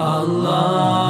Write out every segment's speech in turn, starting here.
Allahu,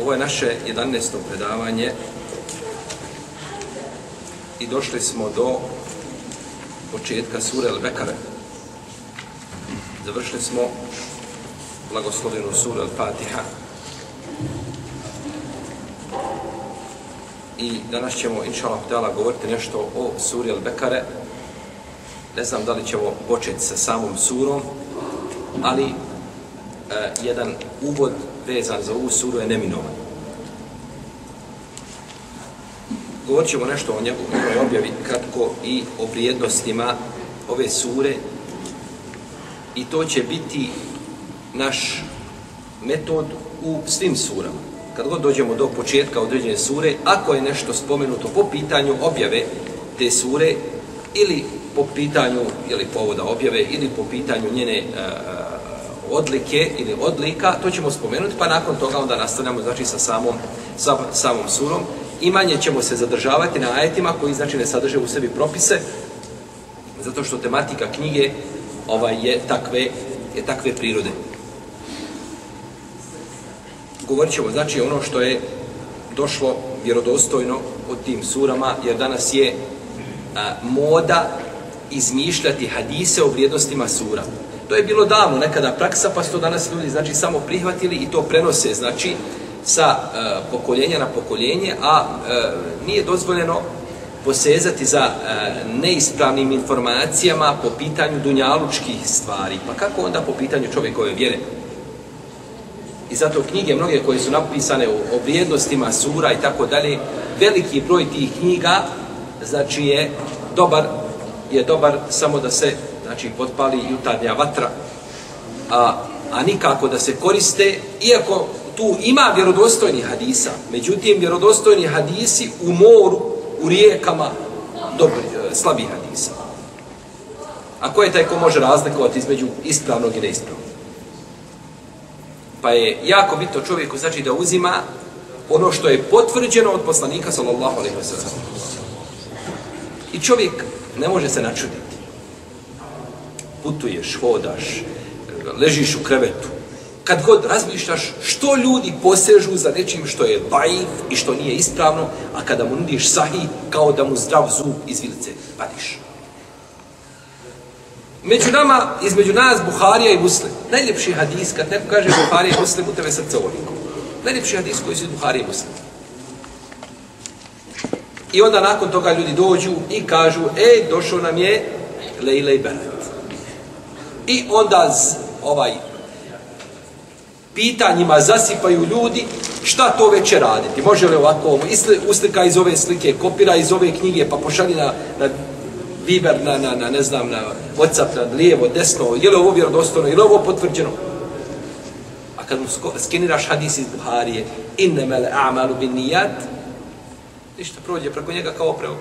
Ovo je naše 11. predavanje i došli smo do početka sure Al-Bekare. Završili smo blagoslovenu suru Al-Fatiha. I danas ćemo, inša Allah, govoriti nešto o suri Al-Bekare. Ne znam da li ćemo početi sa samom surom, ali e, jedan uvod vezan za ovu suru je neminovan. Govorit ćemo nešto o njegovoj objavi kratko i o vrijednostima ove sure i to će biti naš metod u svim surama. Kad god dođemo do početka određene sure, ako je nešto spomenuto po pitanju objave te sure ili po pitanju ili povoda objave ili po pitanju njene uh, odlike ili odlika, to ćemo spomenuti, pa nakon toga onda nastavljamo znači sa samom, sa samom surom i manje ćemo se zadržavati na ajetima koji znači ne sadrže u sebi propise, zato što tematika knjige ovaj je takve, je takve prirode. Govorit ćemo znači ono što je došlo vjerodostojno od tim surama, jer danas je a, moda izmišljati hadise o vrijednostima sura. To je bilo davno nekada praksa, pa su to danas ljudi znači samo prihvatili i to prenose znači sa e, pokoljenja na pokoljenje, a e, nije dozvoljeno posezati za e, neispravnim informacijama po pitanju dunjalučkih stvari. Pa kako onda po pitanju čovjekove vjere? I zato knjige mnoge koje su napisane o, o vrijednostima sura i tako dalje, veliki broj tih knjiga znači je dobar je dobar samo da se znači potpali jutarnja vatra, a, a nikako da se koriste, iako tu ima vjerodostojni hadisa, međutim, vjerodostojni hadisi u moru, u rijekama, dobri, e, slabi hadisa. A ko je taj ko može razlikovati između ispravnog i neispravnog? Pa je jako bitno čovjeku znači da uzima ono što je potvrđeno od poslanika sallallahu alejhi ve sellem. I čovjek ne može se načuditi putuješ, hodaš, ležiš u krevetu, kad god razmišljaš što ljudi posežu za nečim što je baif i što nije ispravno, a kada mu nudiš sahi, kao da mu zdrav zub iz vilice vadiš. Među nama, između nas, Buharija i Muslim. Najljepši hadis, kad neko kaže Buharija i Muslim, u tebe srce ovoliko. Najljepši hadis koji su Buharija i Muslim. I onda nakon toga ljudi dođu i kažu, e, došao nam je Lejla i Berat. I onda z, ovaj pitanjima zasipaju ljudi šta to veće raditi. Može li ovako uslika iz ove slike, kopira iz ove knjige, pa pošalji na, na Viber, na, na, na, ne znam, na Whatsapp, na lijevo, desno, je li ovo vjerodostojno, je li ovo potvrđeno? A kad mu skeniraš hadis iz Buharije, innemele a'malu bin nijat, ništa prođe preko njega kao preo.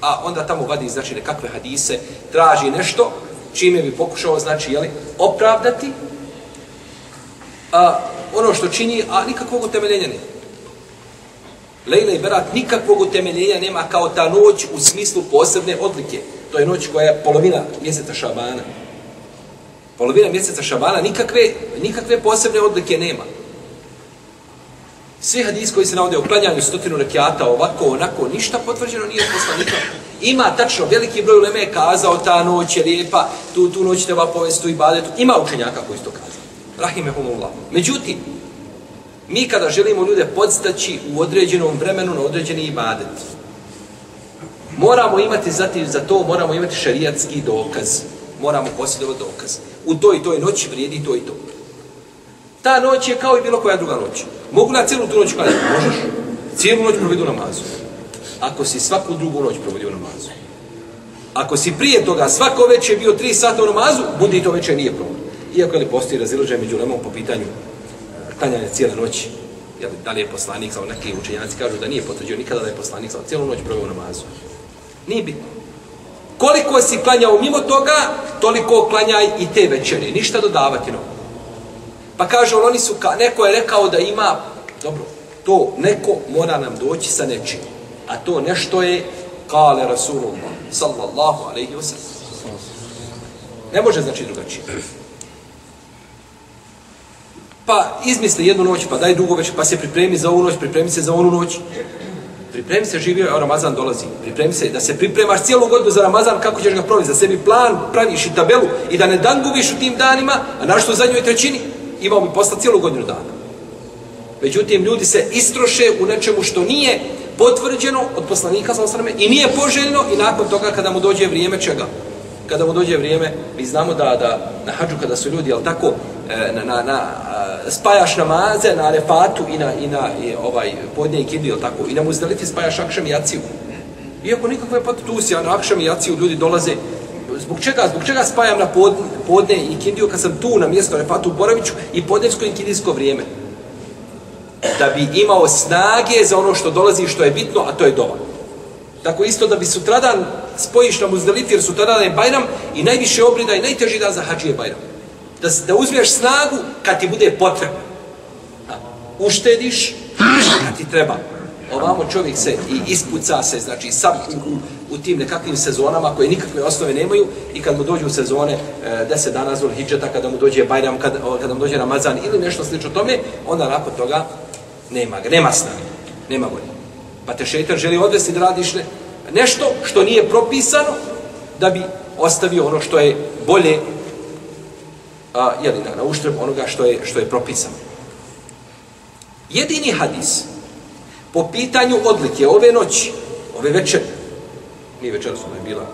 A onda tamo vadi, znači, nekakve hadise, traži nešto, čime bi pokušao, znači, jeli, opravdati a, ono što čini, a nikakvog utemeljenja nema. Lejla i Berat nikakvog utemeljenja nema kao ta noć u smislu posebne odlike. To je noć koja je polovina mjeseca Šabana. Polovina mjeseca Šabana nikakve, nikakve posebne odlike nema. Svi hadis koji se navode u klanjanju stotinu rekiata, ovako, onako, ništa potvrđeno nije poslanika. Ima tačno, veliki broj uleme je kazao, ta noć je lijepa, tu, tu noć treba povesti tu i badetu. Ima učenjaka koji su to kazali. Rahimehumullah. Međutim, mi kada želimo ljude podstaći u određenom vremenu na određeni ibadet, moramo imati zatim za to, moramo imati šarijatski dokaz. Moramo posjedovati dokaz. U toj i toj noći vrijedi to i to. Ta noć je kao i bilo koja druga noć. Mogu na cijelu tu noć klanjati? Možeš. Cijelu noć provedu namazu. Ako si svaku drugu noć provodio namazu. Ako si prije toga svako večer bio tri sata u namazu, budi to večer nije problem. Iako je li postoji razilaženje među lemom po pitanju e, klanjanja cijele noći, jel, da li je poslanik, kao neki učenjaci kažu da nije potvrđio nikada da je poslanik, kao cijelu noć proveo namazu. Nije bitno. Koliko si klanjao mimo toga, toliko klanjaj i te večere. Ništa dodavati novo. Pa kaže, oni su, ka, neko je rekao da ima, dobro, to neko mora nam doći sa nečim. A to nešto je, kale Rasulullah, sallallahu alaihi wa sallam. Ne može znači drugačije. Pa izmisli jednu noć, pa daj drugu već, pa se pripremi za ovu noć, pripremi se za onu noć. Pripremi se, živio, a Ramazan dolazi. Pripremi se, da se pripremaš cijelu godinu za Ramazan, kako ćeš ga provesti, za sebi plan, praviš i tabelu i da ne dangubiš u tim danima, a našto u zadnjoj trećini, imao bi posla cijelu godinu dana. Međutim, ljudi se istroše u nečemu što nije potvrđeno od poslanika sa osrame i nije poželjno i nakon toga kada mu dođe vrijeme čega? Kada mu dođe vrijeme, mi znamo da, da na hađu kada su ljudi, jel tako, e, na, na, na, spajaš namaze na refatu i na, i na i ovaj podnje i kindi, jel tako, i na muzdalifi spajaš akšem i jaciju. Iako nikakve patusija na akšem i jaciju ljudi dolaze Zbog čega? Zbog čega spajam na podne, podne i kindiju kad sam tu na mjesto refatu u Boraviću i podnevsko i kindijsko vrijeme? da bi imao snage za ono što dolazi što je bitno, a to je dova. Tako isto da bi sutradan spojiš na muzdalifi, jer sutradan je Bajram i najviše obrida i najteži dan za hađije Bajram. Da, da uzmeš snagu kad ti bude potrebno. Uštediš kad ti treba. Ovamo čovjek se i ispuca se, znači sam u, u tim nekakvim sezonama koje nikakve osnove nemaju i kad mu dođu u sezone e, deset dana zbog hijđeta, kada mu dođe Bajram, kada, kada mu dođe Ramazan ili nešto slično tome, onda nakon toga Nema ga, nema snage, nema volje. Pa te šeitan želi odvesti da radiš ne, nešto što nije propisano da bi ostavio ono što je bolje a, jeli, na, na uštrb onoga što je, što je propisano. Jedini hadis po pitanju odlike ove noći, ove večer, nije večer, su je bila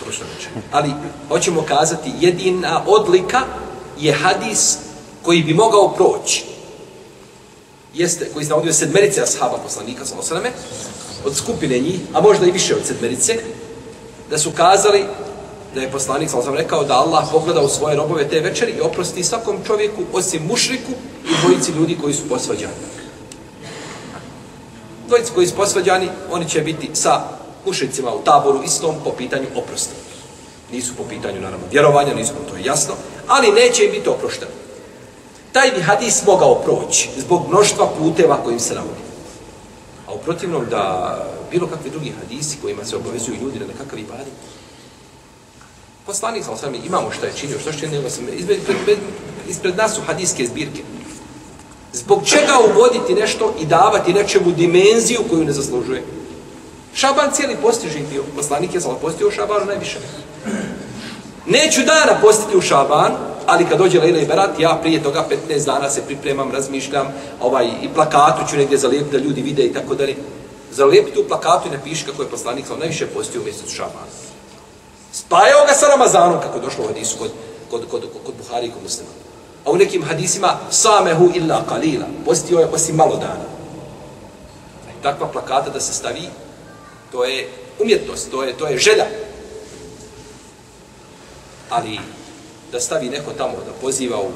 prošla večer, ali hoćemo kazati jedina odlika je hadis koji bi mogao proći. Jeste, koji se navodio sedmerice ashaba poslanika, sa osrame, od skupine njih, a možda i više od sedmerice, da su kazali da je poslanik, sa osrame, rekao da Allah pogleda u svoje robove te večeri i oprosti svakom čovjeku, osim mušriku i dvojici ljudi koji su posvađani. Dvojici koji su posvađani, oni će biti sa mušicima u taboru istom po pitanju oprosta. Nisu po pitanju, naravno, vjerovanja, nisu to je jasno, ali neće im biti oprošteno taj bi hadis mogao proći zbog mnoštva puteva kojim se navodi. A u protivnom da bilo kakvi drugi hadisi kojima se obavezuju ljudi na nekakav ibadet, poslanik sa osvrame imamo šta je činio, što što je činio, sam, ispred, ispred, nas su hadiske zbirke. Zbog čega uvoditi nešto i davati nečemu dimenziju koju ne zaslužuje? Šaban cijeli postiži bio. Poslanik je samo postio u Šabanu najviše. Neću dana postiti u Šaban, ali kad dođe Lejla i Berat, ja prije toga 15 dana se pripremam, razmišljam, ovaj, i plakatu ću negdje zalijepiti da ljudi vide i tako dalje. Zalijepiti u plakatu i napiši kako je poslanik sam najviše postio u mjesecu Šaban. Spajao ga sa Ramazanom, kako je došlo u hadisu kod, kod, kod, kod, kod Buhari i kod muslima. A u nekim hadisima, samehu illa kalila, postio je osim malo dana. Takva plakata da se stavi, to je umjetnost, to je, to je želja. Ali da stavi neko tamo, da poziva u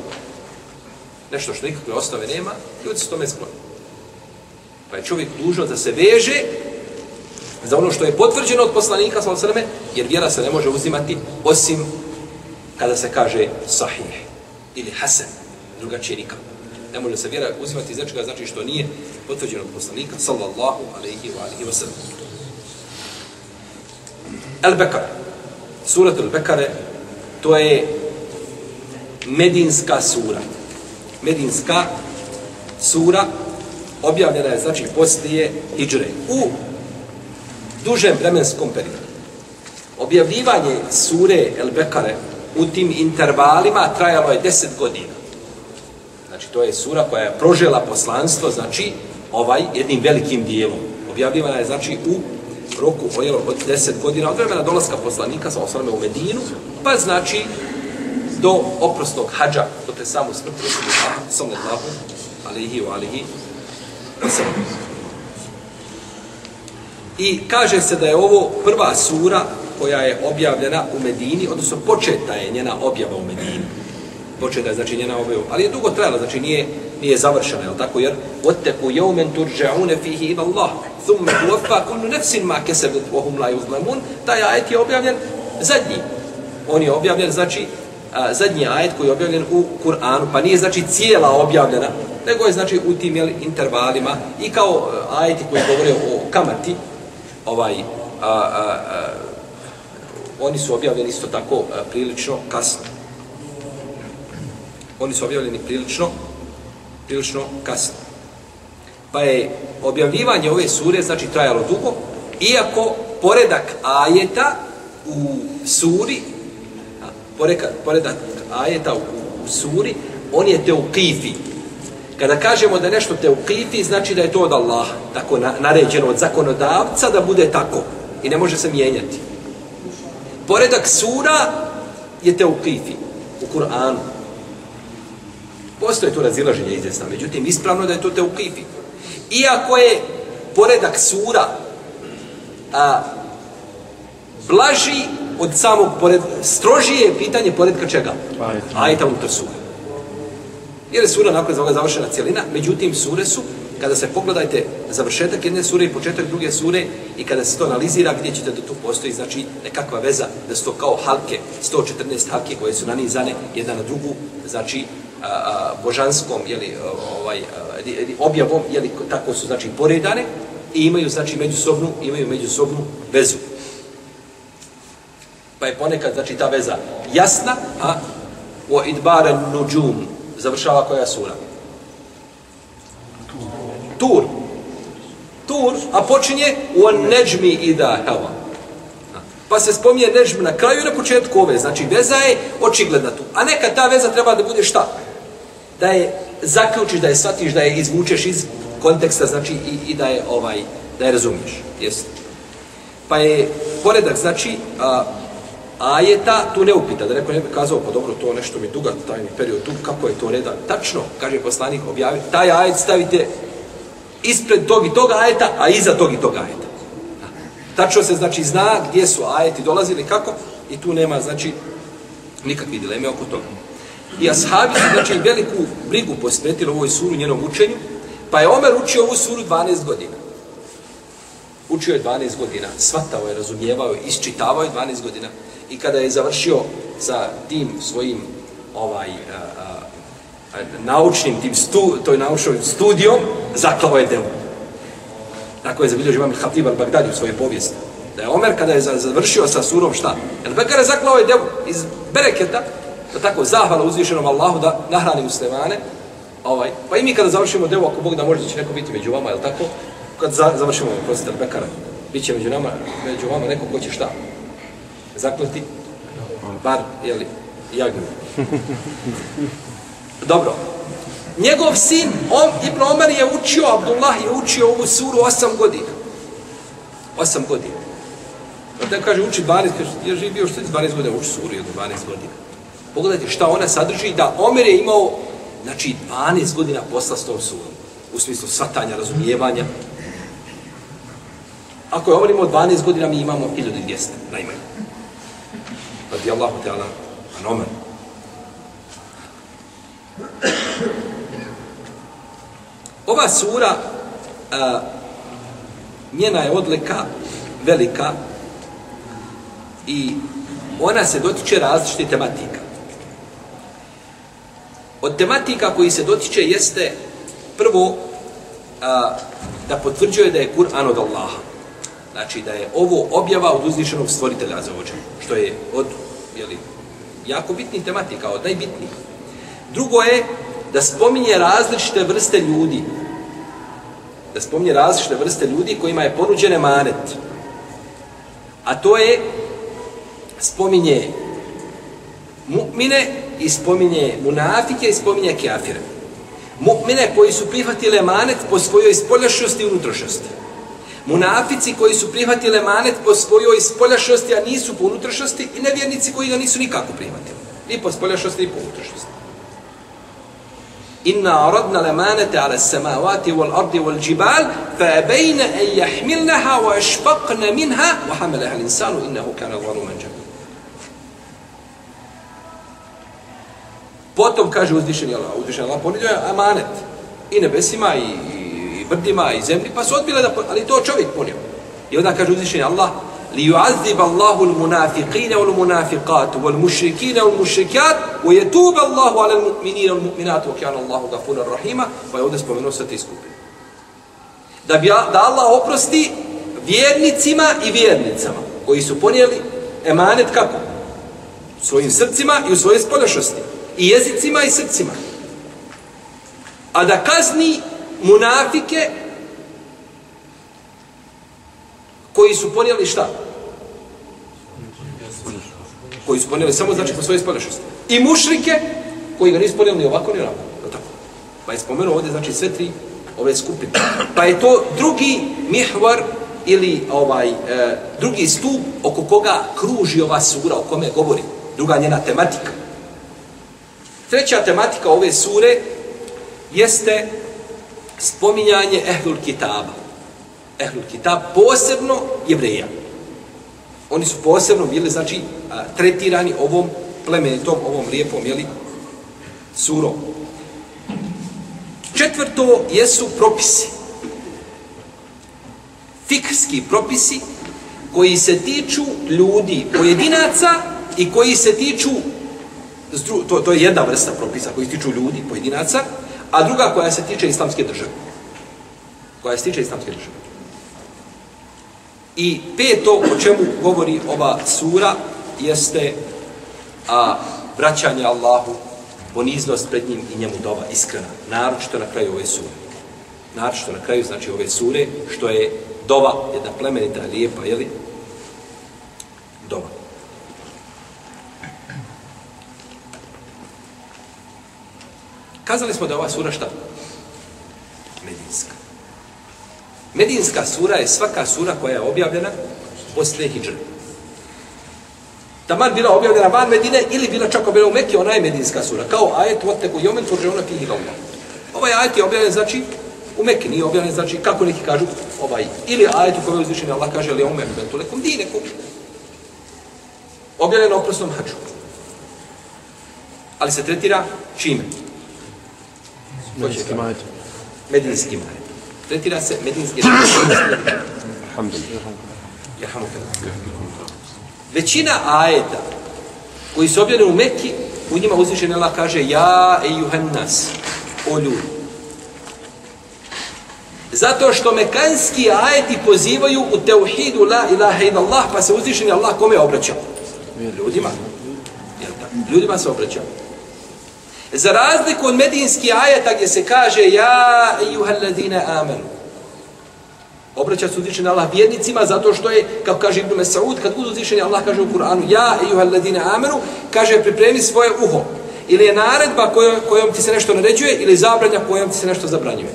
nešto što nikakve osnove nema, ljudi su tome skloni. Pa je čovjek dužno da se veže za ono što je potvrđeno od poslanika, sveme, jer vjera se ne može uzimati osim kada se kaže sahih ili hasan, drugačije nikako. Ne može se vjera uzimati iz nečega, znači što nije potvrđeno od poslanika, sallallahu alaihi wa alihi wa sallam. El Bekar. Surat El Bekare, to je Medinska sura. Medinska sura objavljena je, znači, poslije Hidžre. U dužem vremenskom periodu. Objavljivanje sure El Bekare u tim intervalima trajalo je deset godina. Znači, to je sura koja je prožela poslanstvo, znači, ovaj jednim velikim dijelom. Objavljivana je, znači, u roku ojelo od deset godina, od vremena dolaska poslanika sa osvrame u Medinu, pa znači do oprostog hađa, do te samu smrti Resulullah, sallallahu alihi wa alihi I kaže se da je ovo prva sura koja je objavljena u Medini, odnosno početa je njena objava u Medini. Početa je znači njena objava, ali je dugo trajala, znači nije, nije završena, je tako? Jer وَتَّقُوا يَوْمًا تُرْجَعُونَ فِيهِ إِلَى اللَّهِ ثُمَّ تُوَفَّا كُلُّ نَفْسٍ مَا كَسَبَتْ وَهُمْ لَا يُظْلَمُونَ Taj ajet je objavljen zadnji. On je objavljen, znači, a, zadnji ajet koji je objavljen u Kur'anu, pa nije znači cijela objavljena, nego je znači u tim jel, intervalima i kao ajeti koji govore o kamati, ovaj, a, a, a, oni su objavljeni isto tako e, prilično kasno. Oni su objavljeni prilično, prilično kasno. Pa je objavljivanje ove sure, znači, trajalo dugo, iako poredak ajeta u suri poreka, poredak ajeta u, u suri, on je teukifi. Kada kažemo da nešto teukifi, znači da je to od Allaha, tako na, naređeno od zakonodavca da bude tako i ne može se mijenjati. Poredak sura je teukifi u Kur'anu. Postoje tu razilaženje izvjesna, međutim, ispravno da je to teukifi. Iako je poredak sura a, blaži od samog pored, strožije je pitanje poredka čega? Ajeta unutar sura. Jer je sura nakon završena cijelina, međutim sure su, kada se pogledajte završetak jedne sure i početak druge sure i kada se to analizira, gdje ćete da tu postoji znači nekakva veza, da su to kao halke, 114 halke koje su nanizane jedna na drugu, znači a, a, božanskom jeli, ovaj, a, objavom, jeli, tako su znači poredane i imaju znači međusobnu, imaju međusobnu vezu. Pa je ponekad, znači, ta veza jasna, a o idbare nuđum završava koja sura? Tur. Tur, a počinje u neđmi i da hava. Pa se spominje neđm na kraju i na početku ove. Znači, veza je očigledna tu. A neka ta veza treba da bude šta? Da je zaključiš, da je shvatiš, da je izvučeš iz konteksta, znači, i, i da je ovaj, da je razumiješ. Jest. Pa je poredak, znači, a, ajeta tu ne upita, da neko ne bi kazao, pa dobro, to nešto mi duga tajni period, tu, kako je to reda? Tačno, kaže poslanik, objavi, taj ajet stavite ispred tog i toga ajeta, a iza tog i toga ajeta. Tačno se, znači, zna gdje su ajeti dolazili, kako, i tu nema, znači, nikakve dileme oko toga. I ashabi su, znači, veliku brigu posvetili ovoj suru, njenom učenju, pa je Omer učio ovu suru 12 godina. Učio je 12 godina, svatao je, razumijevao je, isčitavao je 12 godina i kada je završio sa tim svojim ovaj uh, naučnim tim stu, toj naučnom studijom zaklao je devu. Tako je zabilježio imam Hatib al-Bagdadi u svojoj povijesti. Da je Omer kada je završio sa surom šta? Jer Bekara zaklao je devu iz bereketa, da tako zahvala uzvišenom Allahu da nahrani muslimane. Ovaj, pa i mi kada završimo devu, ako Bog da može će neko biti među vama, je tako? Kad za, završimo, prostite, Bekara, bit će među nama, među vama neko ko će šta? zaklati bar, jeli, jagnu. Dobro. Njegov sin, on, Ibn Omer je učio, Abdullah je učio ovu suru 8 godina. 8 godina. Pa da kaže, uči 12, kaže, je živio bio je 12 godina, uči suru je 12 godina. Pogledajte šta ona sadrži, da Omer je imao, znači, 12 godina posla s tom surom. U smislu svatanja, razumijevanja. Ako je Omer imao 12 godina, mi imamo 1200, najmanje radi Allahu Teala anomen. Ova sura, a, njena je odlika velika i ona se dotiče različite tematika. Od tematika koji se dotiče jeste prvo a, da potvrđuje da je Kur'an od Allaha. Znači da je ovo objava od uzvišenog stvoritelja za ođe, što je od, jeli, jako bitnih tematika, od najbitnijih. Drugo je da spominje različite vrste ljudi. Da spominje različite vrste ljudi kojima je ponuđen emanet. A to je spominje mu'mine i spominje munafike i spominje kafire. Mu'mine koji su prihvatili emanet po svojoj spoljašnosti i unutrašnosti. Munafici koji su prihvatili emanet po svojoj spoljašnosti, a nisu po unutrašnosti i nevjernici koji ga nisu nikako prihvatili. Ni po spoljašnosti, ni po unutrašnosti. Inna aradna lemanete ala samavati wal ardi wal džibal, fa ebejne en jahmilnaha wa ešpaqna minha, wa hameleha l'insanu innahu kana zaluman džabal. Potom kaže uzvišeni Allah, uzvišeni Allah ponidio je amanet i nebesima i, i brdima i zemlji, pa su odbile da, ali to čovjek ponio. I onda kaže uzvišeni Allah, ليعذب الله المنافقين والمنافقات والمشركين والمشركات ويتوب الله على المؤمنين والمؤمنات وكان الله غفورا رحيما pa je ovdje spomenuo sve te skupine. Da, bi, da Allah oprosti vjernicima i vjernicama koji su ponijeli emanet kako? U svojim srcima i u svojoj spoljašnosti. I jezicima i srcima. A da kazni munafike koji su ponijeli šta? Koji su ponijeli samo znači po svojoj spoljašnosti. I mušrike koji ga nisu ponijeli ni ovako ni ovako. Tako. Pa je spomenuo ovdje znači sve tri ove skupine. Pa je to drugi mihvar ili ovaj e, drugi stup oko koga kruži ova sura, o kome govori. Druga njena tematika. Treća tematika ove sure jeste spominjanje Ehlul Kitaba. Ehlul Kitab, posebno jevreja. Oni su posebno bili, znači, tretirani ovom plemenitom, ovom lijepom, jeli, surom. Četvrto jesu propisi. Fikski propisi koji se tiču ljudi, pojedinaca i koji se tiču to, to je jedna vrsta propisa koji se tiču ljudi, pojedinaca, a druga koja se tiče islamske države. Koja se tiče islamske države. I peto o čemu govori ova sura jeste a, vraćanje Allahu, poniznost pred njim i njemu dova iskrena. Naročito na kraju ove sure. Naročito na kraju, znači ove sure, što je dova, jedna plemenita, lijepa, jeli? Dova. Kazali smo da ova sura šta? Medinska. Medinska sura je svaka sura koja je objavljena posle hijđre. Taman bila objavljena van Medine ili bila čak objavljena u Mekke, ona je medinska sura. Kao ajet Voteku Jomen turže ona fihi Allah. Ovaj ajet je objavljen, znači, u Mekke nije objavljen, znači, kako neki kažu, ovaj, ili ajet u kojoj uzvišenje Allah kaže, ali ume, bentu lekom dinekom. Objavljen na oprosnom hađu. Ali se tretira čime? Medinski majet. Medinski. Tretira se medinski Alhamdulillah. Većina ajeta koji su objavljeni u Mekki, u njima uzvišen Allah kaže Ja ejuhan nas, o ljudi. Zato što mekanski ajeti pozivaju u teuhidu la ilaha ila Allah, pa se uzvišen Allah kome obraća? Ljudima. Ljudima se obraća. Za razliku od medinskih ajeta gdje se kaže Ja ejuhal ladine amenu. Obraća se uzvišenje Allah vjernicima zato što je, kako kaže Ibn Mesaud, kad budu uzvišenje Allah kaže u Kur'anu Ja ejuhal ladine amenu, kaže pripremi svoje uho. Ili je naredba kojom, kojom ti se nešto naređuje ili zabranja kojom ti se nešto zabranjuje.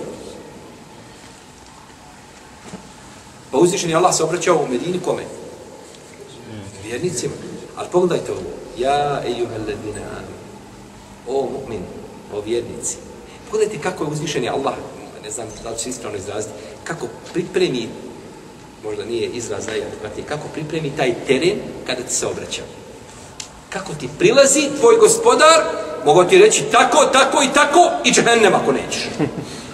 Pa uzvišenje Allah se obraćao u Medini kome? Vjernicima. Ali pogledajte ovo. Ja ejuhal ladine amenu o mu'min, o vjernici. Pogledajte kako je uzvišen je Allah, ne znam da li će ispravno izraziti, kako pripremi, možda nije izraz najadekvatniji, kako pripremi taj teren kada ti se obraća. Kako ti prilazi tvoj gospodar, mogu ti reći tako, tako i tako i džehennem ako nećeš.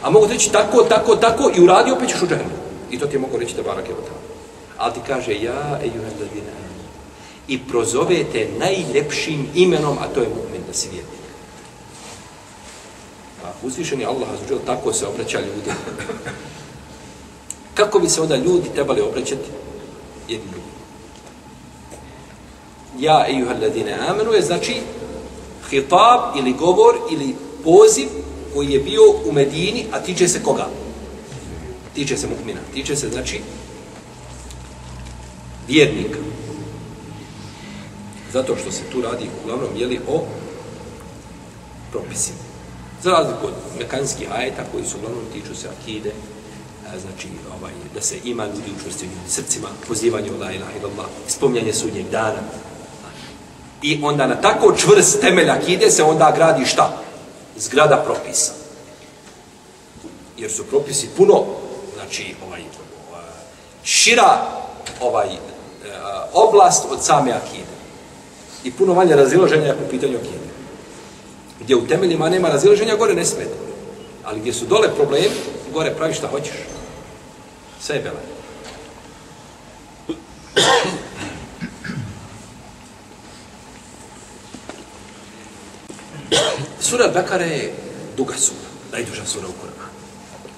A mogu ti reći tako, tako, tako i uradi opet ćeš u džehennem. I to ti je mogu reći da barak je Ali ti kaže, ja, ejuhel i prozovete najljepšim imenom, a to je mu'min da si vjerni uzvišeni Allah azuđel tako se obraća ljudi. Kako bi se onda ljudi trebali obraćati jedni drugim? Ja, ejuha ladine amenu, je znači hitab ili govor ili poziv koji je bio u Medini, a tiče se koga? Tiče se mu'mina. Tiče se, znači, vjernika. Zato što se tu radi uglavnom jeli o propisima. Za razliku od mekanskih ajeta koji su uglavnom tiču se akide, a, znači ovaj, da se ima ljudi učvrsti u srcima, pozivanje u la ilaha illallah, spomljanje sudnjeg dana. I onda na tako čvrst temelj akide se onda gradi šta? Zgrada propisa. Jer su propisi puno, znači ovaj, šira ovaj, e, oblast od same akide. I puno manje razilaženja po pitanju akide gdje u temeljima nema razilaženja, gore ne smeta. Ali gdje su dole problemi, gore pravi šta hoćeš. Sve je bela. Sura Bekara je duga sura, najduža sura u Kur'anu.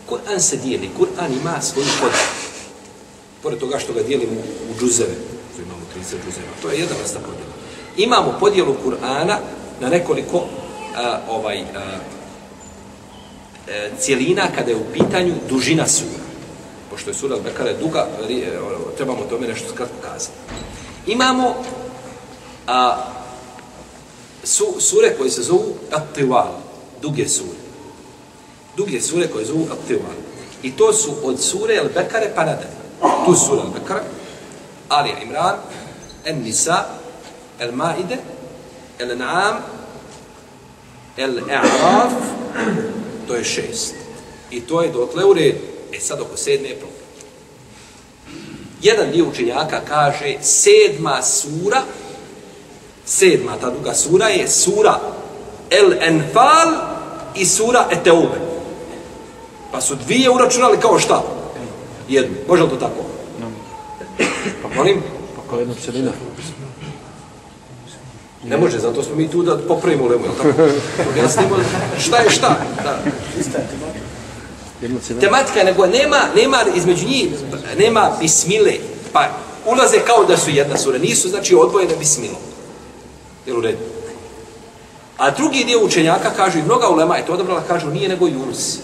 Kur'an se dijeli, Kur'an ima svoju podijelu. Pored toga što ga dijelimo u džuzeve, imamo 30 džuzeva, to je jedna vrsta podijela. Imamo podijelu Kur'ana na nekoliko a, ovaj a, e, cijelina kada je u pitanju dužina sura. Pošto je sura Al-Bekara duga, e, ono, trebamo tome nešto skratko kazati. Imamo a, su, sure koje se zovu At-Tiwal, duge sure. Duge sure koje zovu At-Tiwal. I to su od sure Al-Bekare pa nadalje. Tu sura Al-Bekara, Ali Imran, En-Nisa, El-Maide, El-Naam, El-E'raf, to je šest. I to je dotle u redu. E sad oko sedme je problem. Jedan dio učenjaka kaže sedma sura, sedma ta druga sura je sura El-Enfal i sura Eteube. Pa su dvije uračunali kao šta? Jednu. Može li to tako? Pa molim? Pa kao jedna celina. Ne može, zato smo mi tu da popravimo lemu, jel tako? Objasnimo šta je šta. Da. Tematika, nego nema, nema između njih, nema bismile. Pa ulaze kao da su jedna sura. Nisu, znači, odvojene bismilo. Jel u redu? A drugi dio učenjaka kažu, i mnoga ulema je to odabrala, kažu, nije nego Yunus.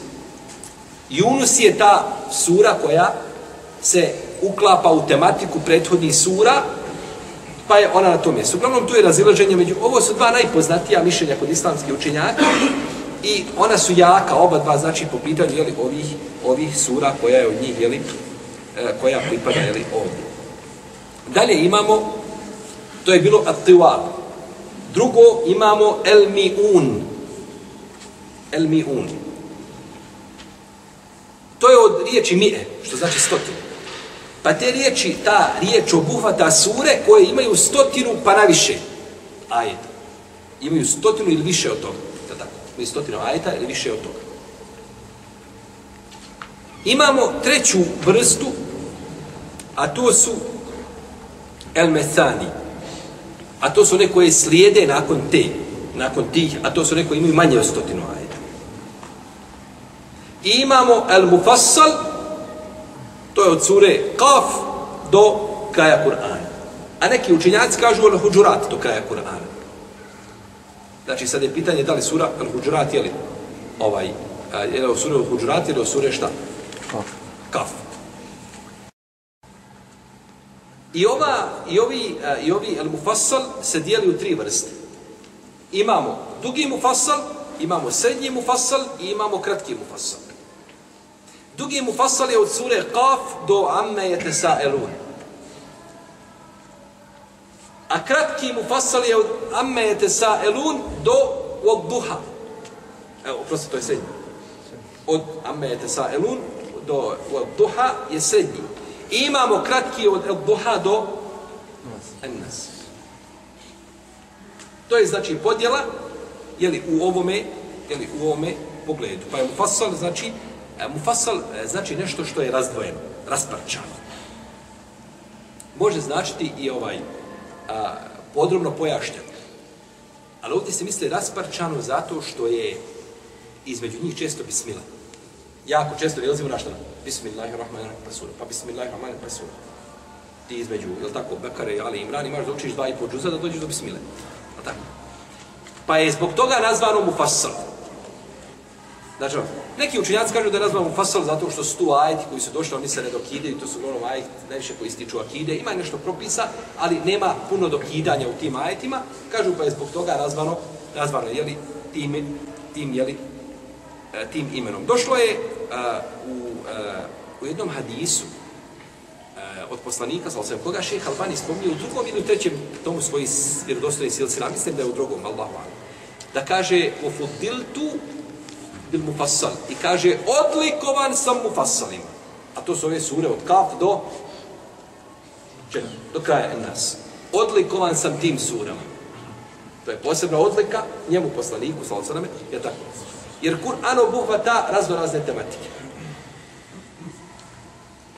Yunus je ta sura koja se uklapa u tematiku prethodnih sura, pa je ona na tom mjestu. Uglavnom, tu je razilaženje među... Ovo su dva najpoznatija mišljenja kod islamskih učenjaka i ona su jaka, oba dva, znači, po pitanju jeli, ovih, ovih sura koja je od njih, jeli, e, koja pripada jeli, ovdje. Dalje imamo, to je bilo At-Tiwab. Drugo imamo El-Mi'un. El-Mi'un. To je od riječi mi'e, što znači stotinu. Pa te riječi, ta riječ obuhvata sure koje imaju stotinu pa naviše ajeta. Imaju stotinu ili više od toga. Da tako, imaju stotinu ajeta ili više od toga. Imamo treću vrstu, a to su elmethani. A to su one koje slijede nakon te, nakon tih, a to su one koje imaju manje od stotinu ajeta. I imamo el mufassal, To je od sure Kaf do kraja Kur'ana. A neki učenjaci kažu al huđurat do kraja Kur'ana. Znači sad je pitanje da li sura al huđurat je li ovaj, je li sura al huđurat ili sura šta? Kaf. Kaf. I ova i ovi i ovi al mufassal se dijeli u tri vrste. Imamo dugi mufassal, imamo srednji mufassal i imamo kratki mufassal. Dugi mu fasal je od sure Qaf do Amme je tesaelun. A kratki mu fasal je od Amme je tesaelun do od Duha. Evo, prosto, to je srednji. Od Amme je tesaelun do od Duha je srednji. I imamo kratki od od Duha do Ennas. To je znači podjela jeli, u ovome jeli, u ovome pogledu. Pa je mu fasal znači E, mufassal e, znači nešto što je razdvojeno, rasparčano. Može značiti i ovaj a, podrobno pojašnjeno. Ali ovdje se misli rasparčano zato što je između njih često bismila. Jako često nalazimo na šta? Bismillahirrahmanirrahim, pasura, pa bismillahirrahmanirrahim, pasura. Ti između, jel tako, Bekare i Ali Imran, imaš da učiš dva i po džuza da dođeš do bismile. Jel tako? Pa je zbog toga nazvano mufassal. Znači, ono, neki učinjaci kažu da je nazvano zato što su tu ajeti koji su došli, oni se ne dokidaju, to su uglavnom ajeti najviše koji stiču akide, ima nešto propisa, ali nema puno dokidanja u tim ajetima, kažu pa je zbog toga nazvano, nazvano, jeli, tim, tim, jeli, e, tim imenom. Došlo je uh, u, uh, u jednom hadisu uh, od poslanika, sa osvijem, koga šeha Albani spominje u drugom ili u trećem tomu svoji vjerodostojni silsila, mislim da je u drugom, Allahu. Da kaže, ofudiltu bil mufassal. I kaže, odlikovan sam mufassalima. A to su ove sure od kaf do čega? Do kraja nas. Odlikovan sam tim surama. To je posebna odlika njemu poslaniku, sa je tako. Jer Kur'an obuhvata razno razne tematike.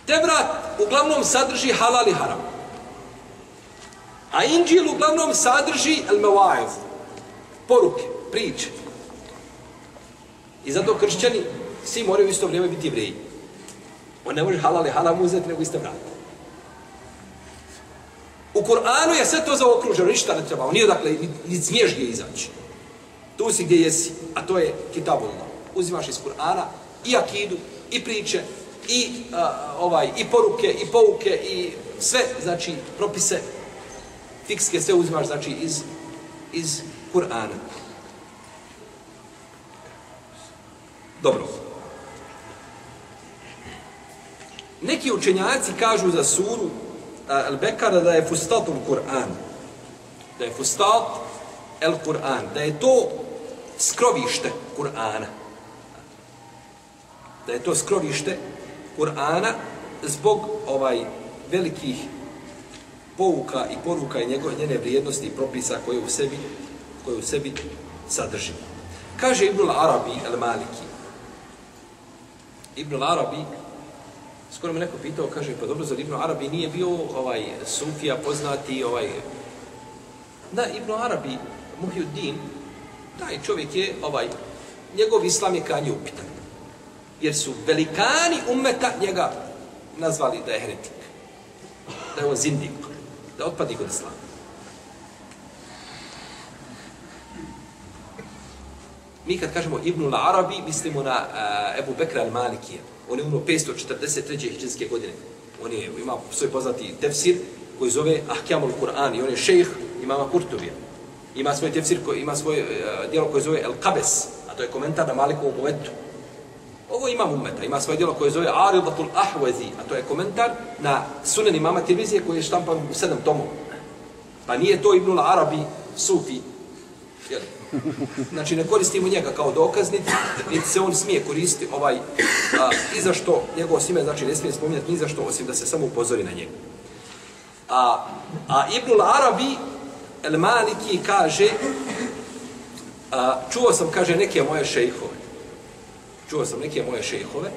Tebrat uglavnom sadrži halal i haram. A Inđil uglavnom sadrži al-mawaiz, poruke, priče. I zato kršćani svi moraju u isto vrijeme biti jevreji. On ne može halal i haram uzeti, nego isto vrata. U Kur'anu je sve to zaokruženo, ništa ne treba, on nije dakle, ni smiješ gdje izaći. Tu si gdje jesi, a to je kitabullah. Uzimaš iz Kur'ana i akidu, i priče, i a, ovaj i poruke, i pouke, i sve, znači, propise fikske, sve uzimaš, znači, iz, iz Kur'ana. Dobro. Neki učenjaci kažu za suru Al-Bekara da je fustatul Kur'an. Da je fustat el-Kur'an. Da je to skrovište Kur'ana. Da je to skrovište Kur'ana zbog ovaj velikih pouka i poruka i njegove njene vrijednosti i propisa koje u sebi koje u sebi sadrži. Kaže Ibn Arabi el-Maliki. Ibn Arabi Skoro me neko pitao, kaže, pa dobro, zar Ibn Arabi nije bio ovaj Sufija poznati, ovaj... Da, Ibn Arabi, Muhyuddin, taj čovjek je, ovaj, njegov islam je krajnje upitan. Jer su velikani umeta njega nazvali da je heretik. Da je on zindik. Da otpadi kod islama. Mi kad kažemo Ibnul Arabi, mislimo na uh, Ebu Bekra al-Malikija. On je umro 543. hijđanske godine. On je, ima svoj poznati tefsir koji zove Ahkjamul Kur'an i on je šejh imama Kurtovija. Ima svoj tefsir, koji, ima svoj e, uh, dijelo koje zove El Kabes, a to je komentar na Malikovu Muvetu. Ovo ima umeta, ima svoje dijelo koje zove Aridatul Ahwazi, a to je komentar na sunen imama Tirmizije koji je štampan u sedam tomova. Pa nije to Ibnul Arabi Sufi, jel? Znači, ne koristimo njega kao dokaz, niti, niti se on smije koristiti ovaj, a, i za što. Njegovo ime, znači, ne smije spominjati ni za što, osim da se samo upozori na njega. A, a Ibnul Arabi, El Maliki, kaže, a, čuo sam, kaže, neke moje šejhove, čuo sam neke moje šejhove,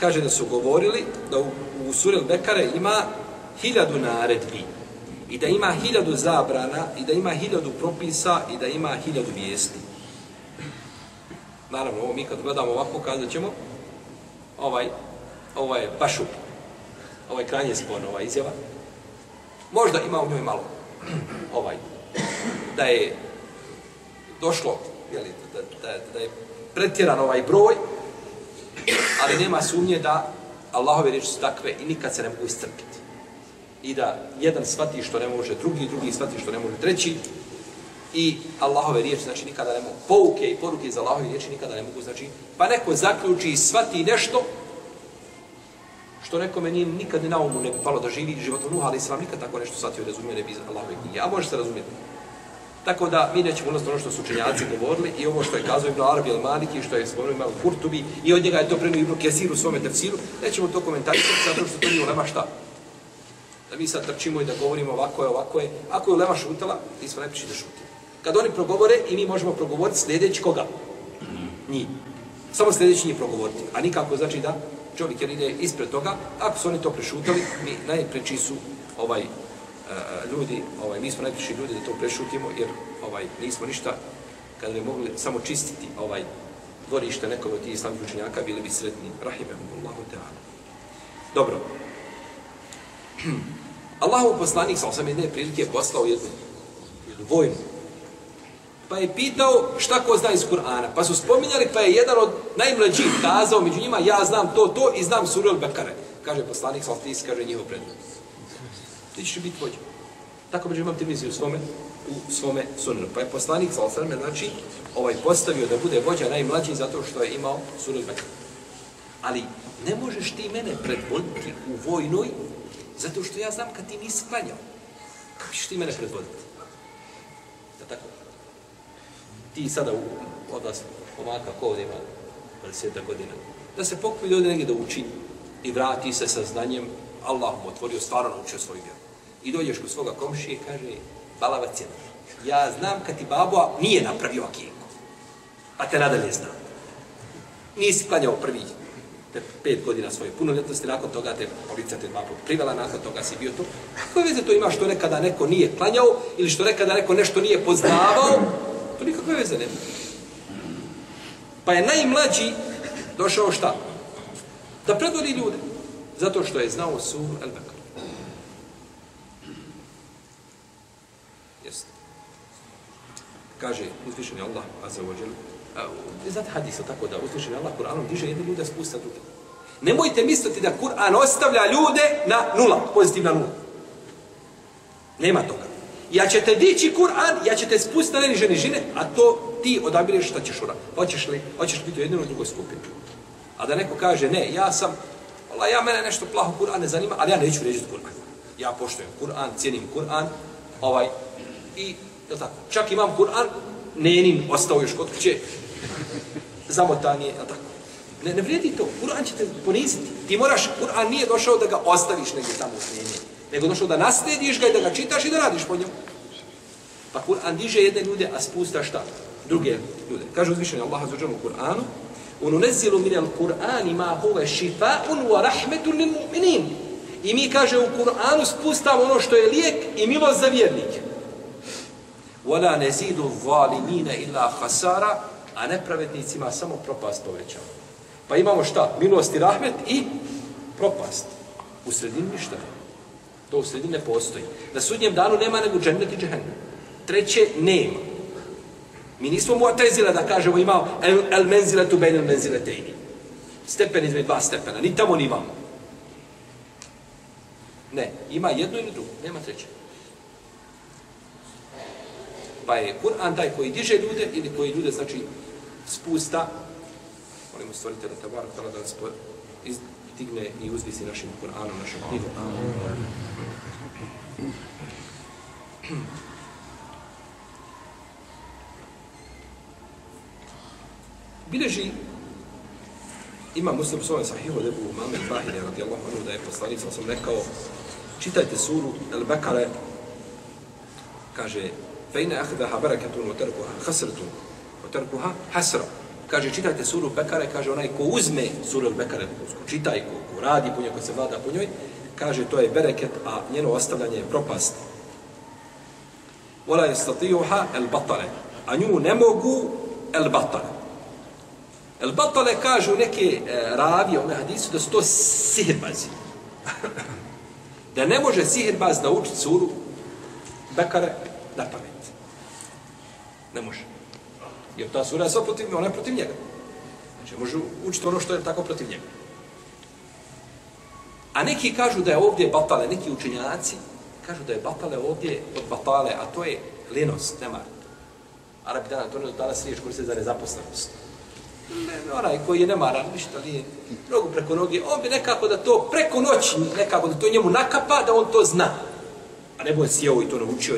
kaže da su govorili da u, u Surel Bekare ima hiljadu naredbi i da ima hiljadu zabrana i da ima hiljadu propisa i da ima hiljadu vijesti. Naravno, ovo mi kad gledamo ovako, kazat ćemo, ovaj, ovaj je baš up, ovaj kranje spon, ova izjava. Možda ima u njoj malo, ovaj, da je došlo, jeli, da, da, da je pretjeran ovaj broj, ali nema sumnje da Allahove riječi su takve i nikad se ne mogu istrpiti i da jedan shvati što ne može drugi, drugi shvati što ne može treći. I Allahove riječi, znači nikada ne mogu, pouke i poruke za Allahove riječi nikada ne mogu, znači, pa neko zaključi i shvati nešto što nekome nije nikad ne na umu ne bi palo da živi životom Nuh, ali Islam nikad tako nešto shvatio i razumio ne bi Allahove knjige, a može se razumjeti. Tako da mi nećemo ulaziti ono što su učenjaci govorili i ovo što je kazao Ibn Arabi al Maliki, što je spomenuo Imam Kurtubi i od njega je to prenuo Ibn Kesir u svome tefsiru, nećemo to komentarisati zato što to nije ulema šta? Da mi sad trčimo i da govorimo ovako je, ovako je. Ako je ulema šutala, ti smo najpriči da šuti. Kad oni progovore i mi možemo progovoriti sljedeći koga? Njih. Samo sljedeći njih progovoriti. A nikako znači da čovjek jer ide ispred toga, ako su oni to prešutali, mi najpreči su ovaj, e, ljudi, ovaj, mi smo najpriči ljudi da to prešutimo, jer ovaj nismo ništa kada bi mogli samo čistiti ovaj dvorište nekog od tih islamskih učenjaka, bili bi sretni. Rahimahumullahu ta'ala. Dobro. Allahov poslanik sa osam jedne prilike poslao jednu, jednu vojnu. Pa je pitao šta ko zna iz Kur'ana. Pa su spominjali, pa je jedan od najmlađih kazao među njima, ja znam to, to i znam suru al-Bekare. Kaže poslanik sa osam, kaže njihov predmet. Ti ćeš biti vođa. Tako među imam televiziju u svome, u svome sunru. Pa je poslanik sa osam, znači, ovaj postavio da bude vođa najmlađi zato što je imao suru al-Bekare. Ali ne možeš ti mene predvoditi u vojnoj zato što ja znam kad ti nisi klanjao. Kako ćeš ti mene predvoditi? Da tako? Ti sada u, od vas pomaka ko ovdje ima 20 godina. Da se pokupi ljudi negdje da uči i vrati se sa znanjem Allah mu otvorio, stvarno naučio svoju vjeru. I dođeš kod svoga komšije i kaže balavac je Ja znam kad ti babo nije napravio akijeko. A te nadalje znam. Nisi klanjao prvi pet godina svoje punoljetnosti, nakon toga te policija te dva put privela, nakon toga si bio tu. Kako veze to ima što nekada neko nije klanjao ili što nekada neko nešto nije poznavao? To nikakve veze nema. Pa je najmlađi došao šta? Da predvodi ljude. Zato što je znao sur El Bekar. Jeste. Kaže uzvišeni Allah, a wa Jalla, znate hadisa tako da uzvišen Allah Kur'anom diže jedne ljude, spusta druge. Nemojte misliti da Kur'an ostavlja ljude na nula, pozitivna nula. Nema toga. Ja će te dići Kur'an, ja će te spustiti na neniže nižine, a to ti odabireš šta ćeš uraditi. Hoćeš li, hoćeš biti u jednoj ili drugoj skupini. A da neko kaže, ne, ja sam, Allah, ja mene nešto plaho Kur'an ne zanima, ali ja neću reći Kur'an. Ja poštujem Kur'an, cijenim Kur'an, ovaj, i, je tako, čak imam Kur'an, nenin ostao još kod kuće, zamotan je, tako. Ne, ne vrijedi to, Kur'an će te poniziti. Ti moraš, Kur'an nije došao da ga ostaviš negdje tamo u smjenje, nego došao da naslediš ga i da ga čitaš i da radiš po njemu. Pa Kur'an diže jedne ljude, a spusta šta? Druge ljude. Kaže uzvišenje Allah za u Kur'anu, ununezilu min al-Kur'ani ma huve šifa'un wa rahmetun lil mu'minin. I mi, kaže, u Kur'anu spustamo ono što je lijek i milost za vjernike. Wala nezidu zalimina illa khasara, a nepravednicima samo propast povećava. Pa imamo šta? Milost i rahmet i propast. U sredini ništa To u sredini ne postoji. Na sudnjem danu nema nego džennet i džehennem. Treće, nema. Mi nismo mu atezila da kažemo imao el, el menzile tu ben el menzile tejni. Stepen između dva stepena. Ni tamo, ni imamo. Ne, ima jedno ili drugo. Nema treće. Pa je Kur'an taj koji diže ljude ili koji ljude, znači, spusta, molimo stvorite da tabar, tala da nas izdigne i uzvisi našim Kur'anom, našom knjigom. Bileži ima muslim svojom sahihu debu mame Bahire radijallahu anhu da je poslanica sam rekao čitajte suru El Bekare kaže fejne ahdaha barakatun wa tarkuha hasretun terkuha hasra. Kaže, čitajte suru Bekare, kaže, onaj ko uzme suru Bekare, ko čitaj, ko, ko radi po njoj, ko se vlada po njoj, kaže, to je bereket, a njeno ostavljanje je propast. Vola je statijuha el batale, a nju ne mogu el batale. El batale kažu neke e, ravije, one hadisu, da su to sihirbazi. da ne može sihirbaz naučiti suru Bekare na pamet. Ne može. Jer ta sura je sva protiv, ona je protiv njega. Znači, može učiti ono što je tako protiv njega. A neki kažu da je ovdje batale, neki učenjaci kažu da je batale ovdje od batale, a to je lenost, nema. Arabi dana, to ne danas riješ koriste za nezaposlenost. Ne, onaj koji je nemaran, ništa nije, nogu preko noge, on bi nekako da to preko noći, nekako da to njemu nakapa, da on to zna. A ne je sjeo i to naučio,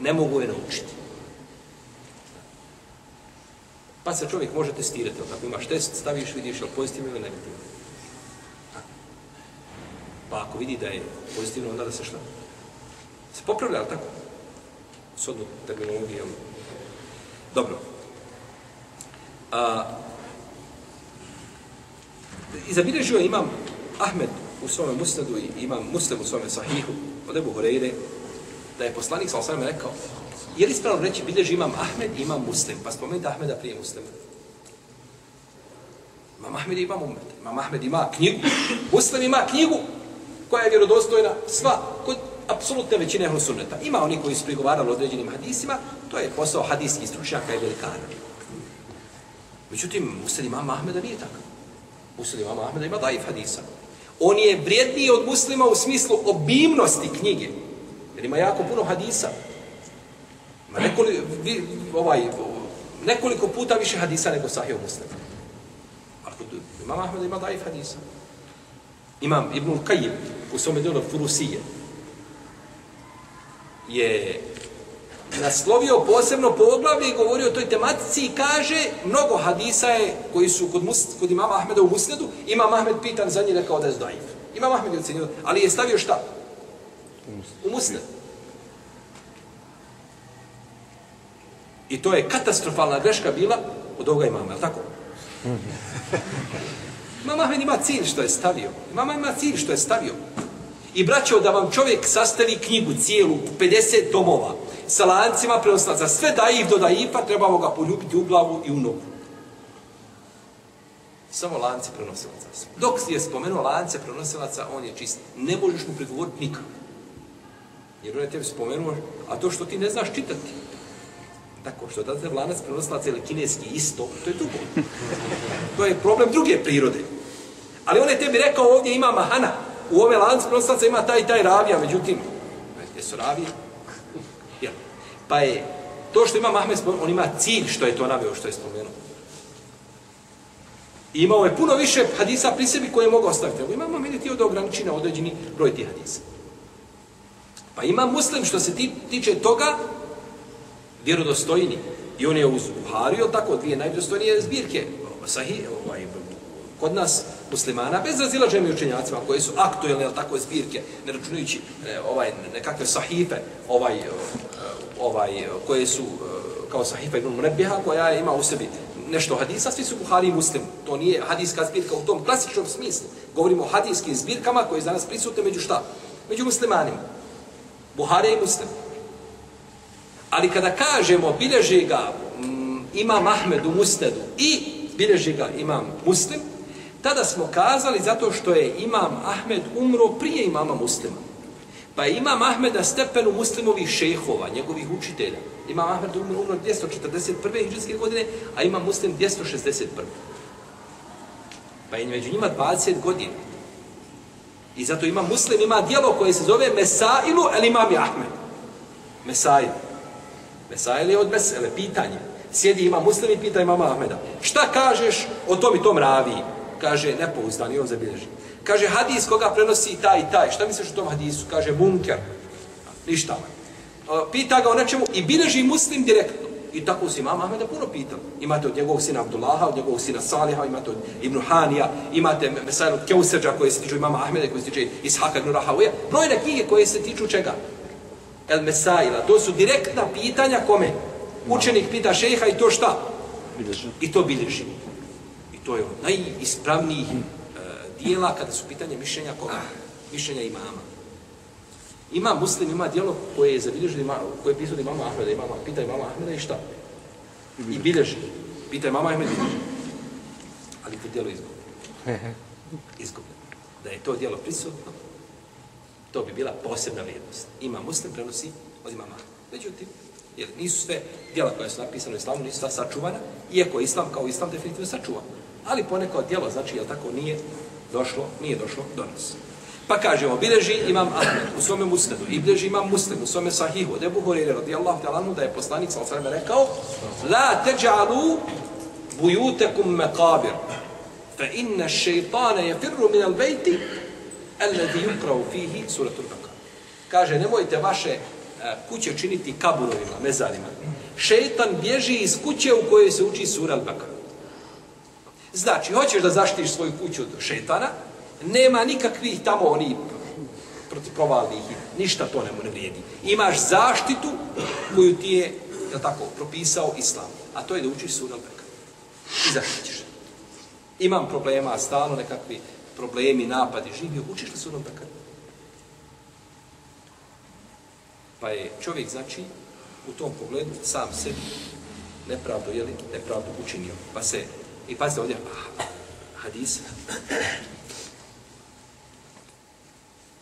ne mogu je naučiti. Pa se čovjek može testirati, ako imaš test, staviš, vidiš je pozitivno ili negativno. Pa ako vidi da je pozitivno, onda da se šta? Se popravlja, ali tako? S odnog terminologijom. Dobro. A, I zabilježio imam Ahmed u svome musnadu i imam muslim u svome sahihu od Ebu Horeire, da je poslanik sa osvijem rekao, Je li ispravno reći, bilježi imam Ahmed i imam Muslim, pa spomenuti Ahmeda prije Muslima. Imam Ahmed imam umet. Imam Ahmed ima knjigu. Muslim ima knjigu koja je vjerodostojna sva kod apsolutne većine ehlu sunneta. Ima oni koji su prigovarali određenim hadisima, to je posao hadijskih stručnjaka i velikana. Međutim, Muslim imam Ahmeda nije tako. Muslim imam Ahmeda ima daif hadisa. On je vrijedniji od muslima u smislu obimnosti knjige. Jer ima jako puno hadisa. Pa Ma nekoliko, vi, ovaj, nekoliko puta više hadisa nego sahih muslim. Ali kod imam Ahmed ima daif hadisa. Imam Ibn Qayyim u svome delu Furusije je naslovio posebno poglavlje i govorio o toj tematici i kaže mnogo hadisa je koji su kod, mus, kod imama Ahmeda u Musnedu, imam Ahmed pitan za njih rekao da je zdajiv. Imam Ahmed je ocenio, ali je stavio šta? U Musned. I to je katastrofalna greška bila od ovoga imama, je tako? Imam Ahmed ima cilj što je stavio. Imam ima cilj što je stavio. I braćo, da vam čovjek sastavi knjigu cijelu, 50 tomova, sa lancima prenoslaca, sve daif do daifa, trebamo ga poljubiti u glavu i u nogu. Samo lanci prenosilaca. Dok je spomenuo lance prenosilaca, on je čist. Ne možeš mu prigovoriti nikako. Jer on je tebi spomenuo, a to što ti ne znaš čitati. Tako, što da te lanac prenosilaca ili kineski isto, to je dugo. To je problem druge prirode. Ali on je tebi rekao, ovdje ima mahana, u ove lance prenosilaca ima taj taj ravija, međutim, gdje su ravije? Jel? Pa je, to što ima Mahmed spomenuo, on ima cilj što je to naveo, što je spomenuo. I imao je puno više hadisa pri sebi koje je mogao ostaviti. Evo imamo meni ti od ograniči na određeni broj tih hadisa. Pa ima muslim što se ti, tiče toga vjerodostojni. I on je uz Buhariju, tako, dvije najvjerodostojnije zbirke. Sahih, ovaj, kod nas muslimana, bez razilaženja učenjacima koji su aktuelne, ali tako zbirke, ne računajući e, ovaj, nekakve sahife, ovaj, e, ovaj, e, koje su kao sahifa ibn Munebbiha, koja ima u sebi nešto hadisa, svi su Buhari i Muslim. To nije hadijska zbirka u tom klasičnom smislu. Govorimo o hadijskim zbirkama koje je danas prisutne među šta? Među muslimanima. Buhari i Muslim. Ali kada kažemo bilježi ga mm, imam Ahmed u Mustedu i bilježi ga imam Muslim, tada smo kazali zato što je imam Ahmed umro prije imama Muslima. Pa je imam Ahmed na stepenu muslimovih šehova, njegovih učitelja. Imam Ahmed umro, umro 241. hiđanske godine, a imam muslim 261. Pa je među njima 20 godina. I zato ima muslim, ima dijelo koje se zove Mesailu el imam Ahmed. Mesailu. Mesajl je od mesele, pitanje. Sjedi ima muslim i pita imama Ahmeda. Šta kažeš o tom i tom raviji? Kaže, nepouzdan i on zabilježi. Kaže, hadis koga prenosi taj i taj. Šta misliš o tom hadisu? Kaže, munker. Ništa. Pita ga o nečemu i bilježi muslim direktno. I tako se imam Ahmeda puno pitao. Imate od njegovog sina Abdullaha, od njegovog sina Saliha, imate od Ibn Hanija, imate Mesajl od Keuseđa koje se tiču imama Ahmeda, koje se tiču Ishaka ibn Rahavuje. Brojne knjige koje se tiču čega? El Mesajla. To su direktna pitanja kome? Učenik pita šeha i to šta? Bilježi. I to bilježi. I to je od najispravnijih uh, dijela kada su pitanje mišljenja koga? Mišljenja imama. Ima muslim, ima dijelo koje je zabilježili, koje je pisao imama Ahmeda, imama, pita imama Ahmeda i šta? I bilježi. Pita imama Ahmeda i bilježi. Ali to dijelo izgubljeno. Izgubljeno. Da je to dijelo prisutno, to bi bila posebna vrijednost. Ima muslim, prenosi od imama Međutim, jer nisu sve djela koja su napisane u islamu, nisu sva sačuvana, iako islam kao islam definitivno sačuva. Ali poneko djelo, znači, jel tako, nije došlo, nije došlo do nas. Pa kažemo, bileži imam Ahmed u svome musnedu i bileži imam muslim u svome sahihu od Ebu Horeire radijallahu ta'ala da je poslanik sa osvrame rekao La teđalu bujutekum mekabir fa inna šeitane je firru min al bejti alladhi yuqra'u fihi suratul Baqara. Kaže, nemojte vaše e, kuće činiti kaburovima, mezarima. Šejtan bježi iz kuće u kojoj se uči sura Al-Baqara. Znači, hoćeš da zaštitiš svoju kuću od šetana, nema nikakvih tamo oni protiprovalnih, ništa to ne, ne vrijedi. Imaš zaštitu koju ti je, je tako, propisao islam. A to je da učiš sura Al-Baqara. I zaštićeš. Imam problema, stalno nekakvi problemi, napadi, živio, učiš li surom al-Bakar? Pa je čovjek, znači, u tom pogledu sam sebi nepravdu, jeli, nepravdu učinio. Pa se, i pazite ovdje, hadis.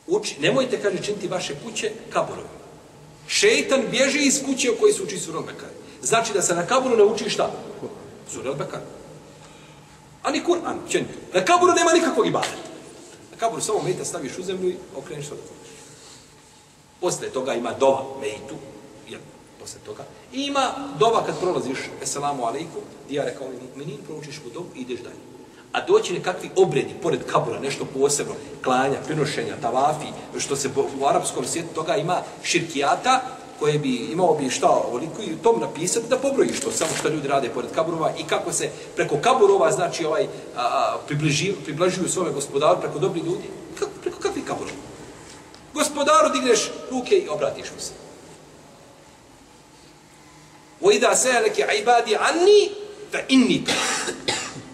Uči, nemojte, kaže, činiti vaše kuće kaborom. Šeitan bježi iz kuće u kojoj se uči surom Bekar. Znači da se na kaburu ne uči šta? Surom Bekar. A ni Kur'an, čen. Na kaburu nema nikakvog ibadeta. Na kaburu samo mejta staviš u zemlju i okreniš od Posle toga ima dova mejtu, jer posle toga. I ima dova kad prolaziš, eselamu alaikum, di ja rekao mi mu'minin, proučiš mu dom i ideš dalje. A doći nekakvi obredi, pored kabura, nešto posebno, klanja, prinošenja, tavafi, što se u arapskom svijetu toga ima širkijata, koje bi imao bi šta ovoliko i tom napisati da pobrojiš to, samo što ljudi rade pored kaburova i kako se preko kaburova, znači, ovaj, a, a, približi, približuju svome gospodaru preko dobri ljudi. Kako, preko kakvih kaburova? Gospodaru digneš ruke i obratiš mu se. وَإِذَا سَيَلَكِ عِبَادِ عَنِّي فَإِنِّي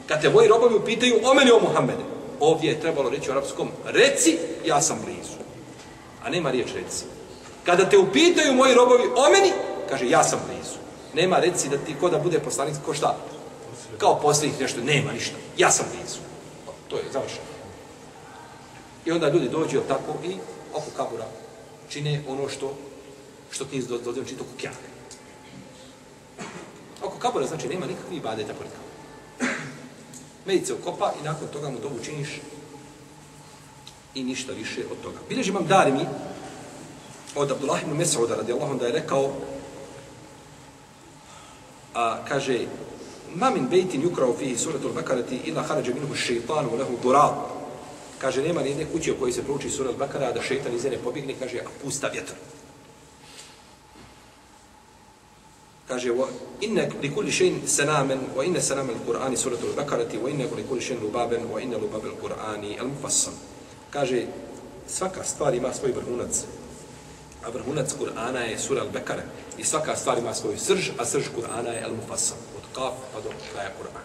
Kad te moji robovi upitaju o meni o Muhammede, ovdje je trebalo reći u arapskom, reci, ja sam blizu. A nema riječ reci. Kada te upitaju moji robovi o meni, kaže, ja sam blizu. Nema reci da ti ko da bude poslanik, ko šta? Kao posljednik nešto, nema ništa. Ja sam blizu. To je završeno. I onda ljudi dođu tako i oko kabura čine ono što što ti dozvoljeno čito kukjak. Oko kabura znači nema nikakvi ibadeta pored kabura. Medice ukopa i nakon toga mu dobu činiš i ništa više od toga. Bileži imam Darimi od Abdullah ibn Mesauda radijallahu da je rekao a kaže ma min bejtin yukrao fihi suratul bakarati ila harađa minhu šeitanu lehu dural Kaže, nema ni jedne kuće u kojoj se prouči sura Al-Bakara, a da šeitan iz njene pobjegne, kaže, a pusta vjetar. Kaže, wa inna li kulli shay'in sanaman wa inna sanama al-Qur'ani suratu al-Bakarati wa inna li kulli shay'in lubaban wa inna lubab al-Qur'ani al-mufassal. Kaže, svaka stvar ima svoj vrhunac. A vrhunac Kur'ana je sura Al-Bekara. I svaka stvar ima svoju srž, a srž Kur'ana je al-mufassal. Od kaf pa do kraja Kur'ana.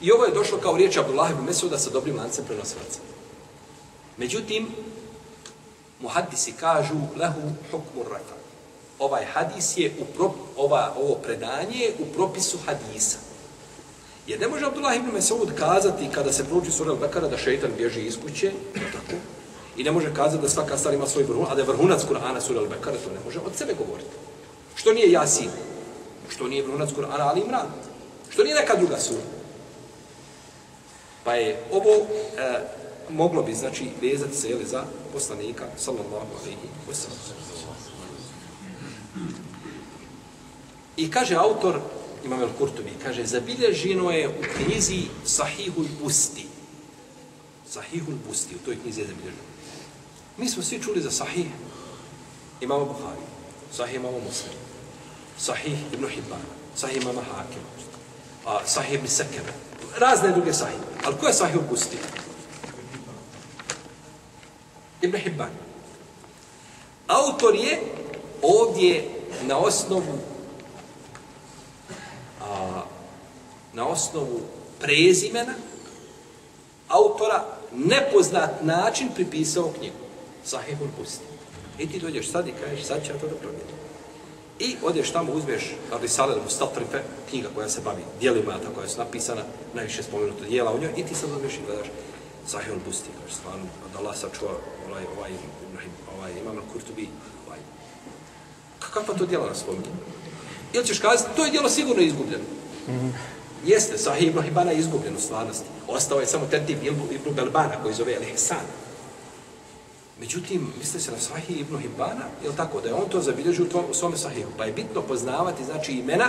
I ovo je došlo kao riječ Abdullah ibn Mesuda sa dobrim lancem prenosilaca. Međutim, muhaddisi kažu lehu hukmu rafa. Ovaj hadis je u prop, ova, ovo predanje je u propisu hadisa. Jer ne može Abdullah ibn Mesud kazati kada se prouči sura Al-Bekara da šeitan bježi iz kuće, tako? I ne može kazati da svaka stvar ima svoj vrhunac, a da je vrhunac Kur'ana sura Al-Bekara, to ne može od sebe govoriti. Što nije Jasin? Što nije vrhunac Kur'ana Ali Imran? Što nije neka druga sura? Pa je ovo e, moglo bi, znači, vezati se, jeli, za poslanika, sallallahu alaihi wa sallam. I kaže autor, Imam El Kurtubi, kaže, zabilježeno je u knjizi Sahihul Busti. Sahihul Busti, u toj knjizi je zabilježeno. Mi smo svi čuli za Sahih imamo Buhari, Sahih imamo Muslim, Sahih Ibn Hibban, Sahih imamo Hakim, a, Sahih Ibn Sekebe, razne druge Sahih. Ali ko je Sahih Busti? Ibn Hibban. Autor je ovdje na osnovu a, na osnovu prezimena autora nepoznat način pripisao knjigu. Sahihul Busti. I ti dođeš sad i kažeš, sad ću ja to da promijenim. I odeš tamo, uzmeš Risale Mustatrife, knjiga koja se bavi dijelima, tako koja su napisana, najviše spomenuto dijela u njoj, i ti sad uzmeš i gledaš Sahihul Busti, kažeš, stvarno, da Allah sačuva ovaj, ovaj, Ibrahim, ovaj, imam Kurtubi, ovaj. Kakva to dijela nas spominje? Ili ćeš kazati, to je dijelo sigurno izgubljeno. Mm -hmm. Jeste, Sahih ibn Hibana je izgubljen u stvarnosti. Ostao je samo tertib ibn Belbana koji zove Al-Ihsan. Međutim, misle se na Sahih ibn Hibana, je li tako, da je on to zabilježio u, tvom, u svome Sahihu. Pa je bitno poznavati, znači, imena,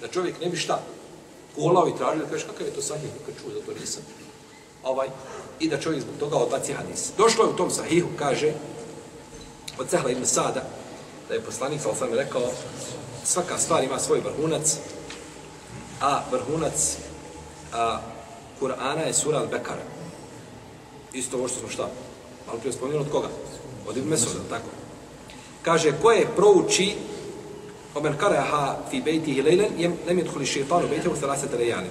da čovjek ne bi šta kolao i tražio, da kažeš kakav je to Sahih, kad čuo, da to nisam. Ovaj, I da čovjek zbog toga odbaci hadis. Došlo je u tom Sahihu, kaže, od Cehla ibn Sada, da je poslanik, sal sam rekao, svaka stvar ima svoj vrhunac, a vrhunac a, Kur'ana je sura Al-Bekara. Isto ovo što smo šta? Malo prije spomenuo od koga? Od Ibn Mesuda, tako. Kaže, ko je prouči Omen karaha fi bejtihi lejlen, jem lem jedhuli šeitanu bejtehu selasete lejani.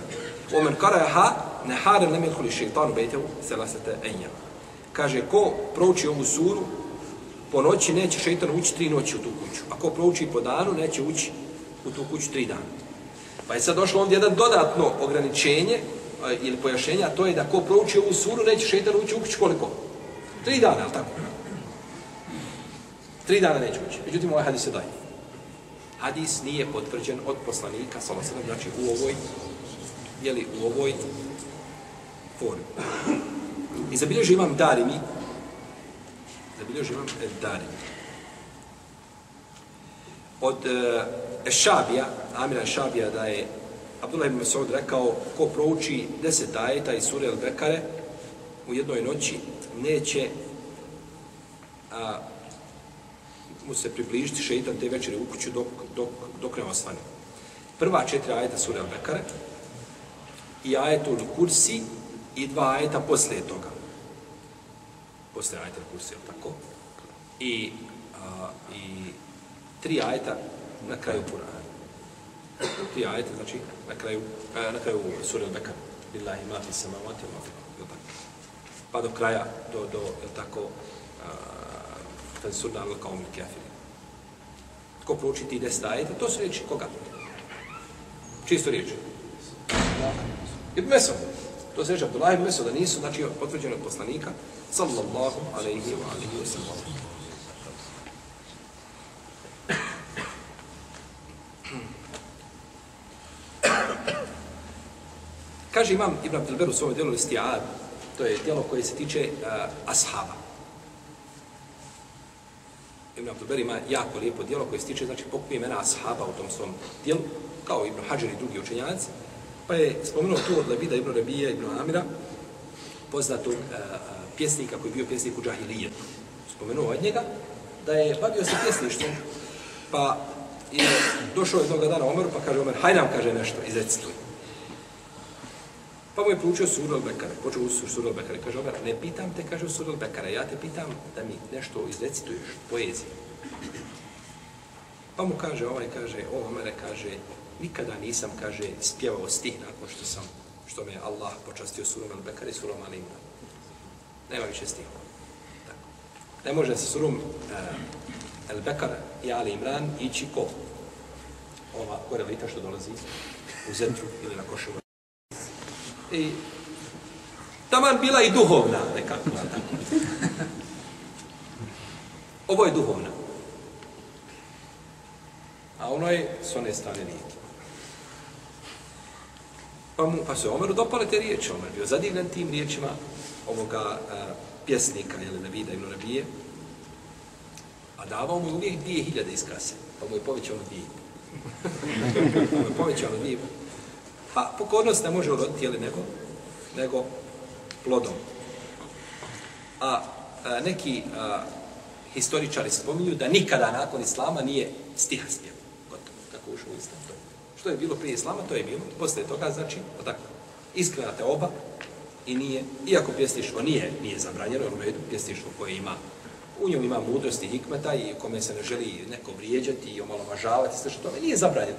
Omen karaha neharen lem jedhuli šeitanu bejtehu selasete enja. Kaže, ko prouči ovu suru, po noći neće šeitan ući tri noći u tu kuću. Ako prouči po danu, neće ući u tu kuću tri dana. Pa je sad došlo ovdje jedan dodatno ograničenje a, ili a to je da ko prouči ovu suru, neće šeitan ući u kuću koliko? Tri dana, ali tako? Tri dana neće ući. Međutim, ovaj hadis je daje. Hadis nije potvrđen od poslanika, sallallahu znači u ovoj, jeli, u ovoj formi. I zabilježi imam Darimi, zabilježi imam e, Darimi. Od e, Šabija, Amira Šabija, da je Abdullah ibn Mas'ud rekao, ko prouči deset ajeta iz sure El Bekare u jednoj noći, neće a, mu se približiti šeitan te večere u kuću dok, dok, dok ne osvane. Prva četiri ajeta su Al-Bekare i ajetul kursi i dva ajeta poslije toga. Poslije ajeta kursi, tako? I, a, i tri ajeta na kraju Kur'ana. Tri ajeta, znači, na kraju, a, na kraju sura Al-Bekare. Lillahi ma fi samavati ma fi pa do kraja, do, do je tako, fansurna al kaum kafir. Ko prouči ti deset ajeta, to su riječi koga? Čisto riječi. Ibn Meso. To se reče Abdullah ibn Meso, da nisu, znači, potvrđeni od poslanika, sallallahu alaihi wa alaihi wa sallam. Kaže imam Ibn Abdelber u svojom djelu Listi'ad, to je djelo koje se tiče uh, ashaba. Ibn Abdelber ima jako lijepo djelo koje se tiče, znači, pokupi imena ashaba u tom svom djelu, kao Ibn Hajar i drugi učenjaci, pa je spomenuo tu od Lebida Ibn Rabija Ibn Amira, poznatog uh, pjesnika koji je bio pjesnik u Džahilijetu. Spomenuo od njega da je bavio se pjesništvom, pa je došao jednog dana Omer, pa kaže Omer, haj nam kaže nešto, izrecituj. Pa mu je proučio suru al-Bekare, počeo u suru al-Bekare, kaže Omer, ne pitam te, kaže suru al-Bekare, ja te pitam da mi nešto izrecituješ, poezije. Pa mu kaže, ovaj kaže, o Omere, kaže, nikada nisam, kaže, spjevao stih nakon što sam, što me Allah počastio surom al-Bekare i surom al-Imran. Nema više stihova. Tako. Ne može se surom uh, al-Bekare i al-Imran ići ko? Ova korelita što dolazi u Zetru ili na Koševu i taman bila i duhovna nekako. Ovo je duhovna. A ono je s one strane rijeke. Pa, mu, pa se Omeru dopale te riječi. Omer bio zadivljen tim riječima ovoga a, pjesnika, jel, Nabida ibn Rabije. A davao mu uvijek dvije hiljade iz. Pa mu je povećao na dvije. pa mu je povećao na dvije. Pa pokornost ne može uroditi, jeli, nego, nego plodom. A, a neki a, historičari spominju da nikada nakon Islama nije stiha spjev. Gotovo, kako ušao u Islam. To. Što je bilo prije Islama, to je bilo. Posle toga, znači, tako, iskrena te oba i nije, iako pjesništvo nije, nije zabranjeno, u redu, pjesništvo koje ima u njom ima mudrosti hikmeta i kome se ne želi neko vrijeđati i omalovažavati, sve što tome, nije zabranjeno.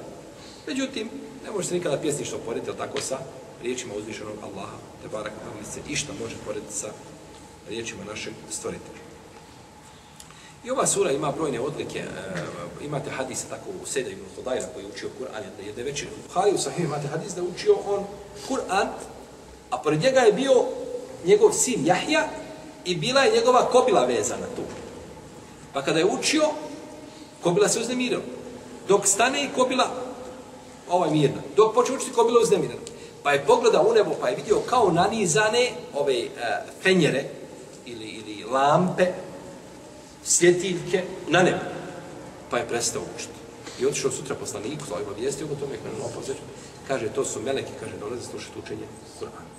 Međutim, ne može se nikada pjesništvo porediti, ali tako sa riječima uzvišenog Allaha, te barak ali se išta može porediti sa riječima našeg stvoritelja. I ova sura ima brojne odlike, e, imate hadise tako u Seda ibn Hudajra koji je učio Kur'an, da je večer u Buhari, u Sahih imate hadis da je učio on Kur'an, a pored njega je bio njegov sin Jahja i bila je njegova kobila vezana tu. Pa kada je učio, kobila se uznemirila. Dok stane i kobila ovaj mirna. Dok počne učiti ko bilo. Pa je pogledao u nebo pa je vidio kao nanizane ove e, fenjere ili, ili lampe, svjetiljke na nebu. Pa je prestao učiti. I otišao sutra poslaniku, zove obavijestio go tome, kaže, opozir, kaže, to su meleki, kaže, dolaze slušati učenje Kur'ana.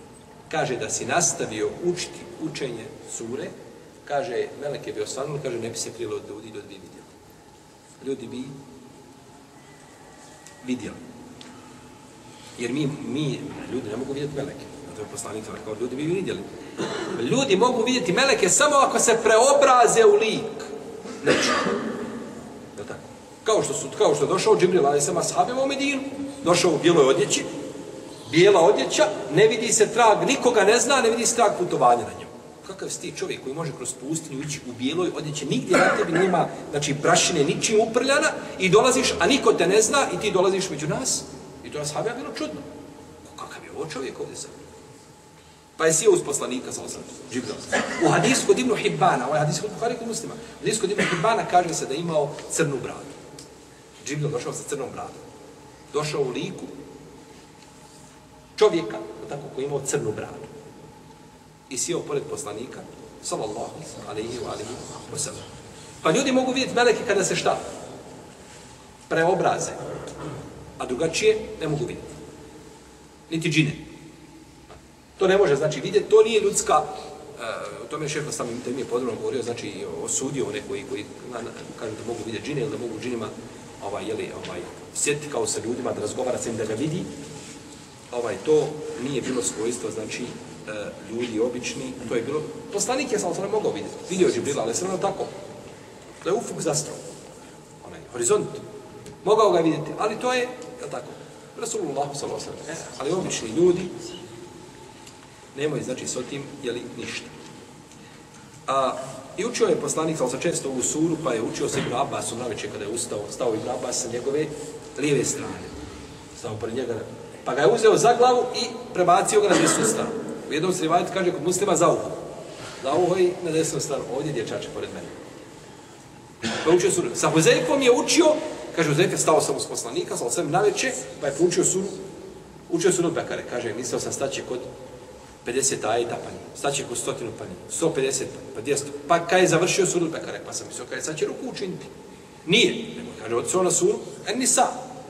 Kaže, da si nastavio učiti učenje sure, kaže, melek je bio svanul, kaže, ne bi se krilo od ljudi, ljudi bi vidjeli. Ljudi bi vidjeli. Jer mi, mi ljudi ne mogu vidjeti meleke. To je poslanik rekao, ljudi bi vidjeli. Ljudi mogu vidjeti meleke samo ako se preobraze u lik. Neće. Je tako. Kao što su, kao što je došao Džibril, ali sam ashabima u Medinu, došao u bijeloj odjeći, bijela odjeća, ne vidi se trag, nikoga ne zna, ne vidi se trag putovanja na njemu. Kakav si ti čovjek koji može kroz pustinju ići u bijeloj odjeći, nigdje na tebi nema, znači prašine ničim uprljana i dolaziš, a niko te ne zna i ti dolaziš među nas, I to ashabija bilo čudno. Kakav je ovo čovjek ovdje sad? Pa je sjeo uz poslanika, sa osam, Džibril. U hadisu kod Ibnu Hibbana, ovaj hadis kod Buhari kod muslima, u hadisu kod Ibnu Hibbana kaže se da je imao crnu bradu. Džibril došao sa crnom bradom. Došao u liku čovjeka, tako, koji je imao crnu bradu. I sjeo pored poslanika, sallallahu alaihi wa alaihi wa sallam. Pa ljudi mogu vidjeti meleke kada se šta? Preobraze. A drugačije ne mogu vidjeti. Niti džine. To ne može znači vidjeti, to nije ljudska, uh, o tome je sam im temije podrobno govorio, znači osudio one koji, koji na, na, kažu da mogu vidjeti džine ili da mogu džinima ovaj, jeli, ovaj, sjetiti kao sa ljudima, da razgovara sa im da ga vidi, ovaj, to nije bilo svojstvo, znači, uh, ljudi obični, to je bilo, poslanik je sam to ne mogao vidjeti, vidio je Džibrila, ali sve ono tako, da je ufuk zastro, onaj, horizont, mogao ga vidjeti, ali to je, je tako, Rasulullah s.a.v. E. Ali obični ljudi nemaju znači sa tim je li ništa. A i učio je poslanik sa često u suru, pa je učio se Ibn Abbas u naveče kada je ustao, stao Ibn Abbas sa njegove lijeve strane. Stao pored njega. Pa ga je uzeo za glavu i prebacio ga na desnu stranu. U jednom se kaže kod muslima za uho. Za uho i na desnu stranu. Ovdje dječače pored mene. Pa učio suru. Sa Huzeyfom je učio Kaže, Uzete, stao sam uz poslanika, stao sam naveče, pa je poučio suru, učio suru od Bekare. Kaže, mislio sam staće kod 50 ajeta, pa nije. Staće kod stotinu, pa nije. 150, pa 200. Pa, pa kad je završio suru od Bekare, pa sam mislio, kaže, sad će ruku učiniti. Nije. Nego, kaže, odsio na suru, en ni sa.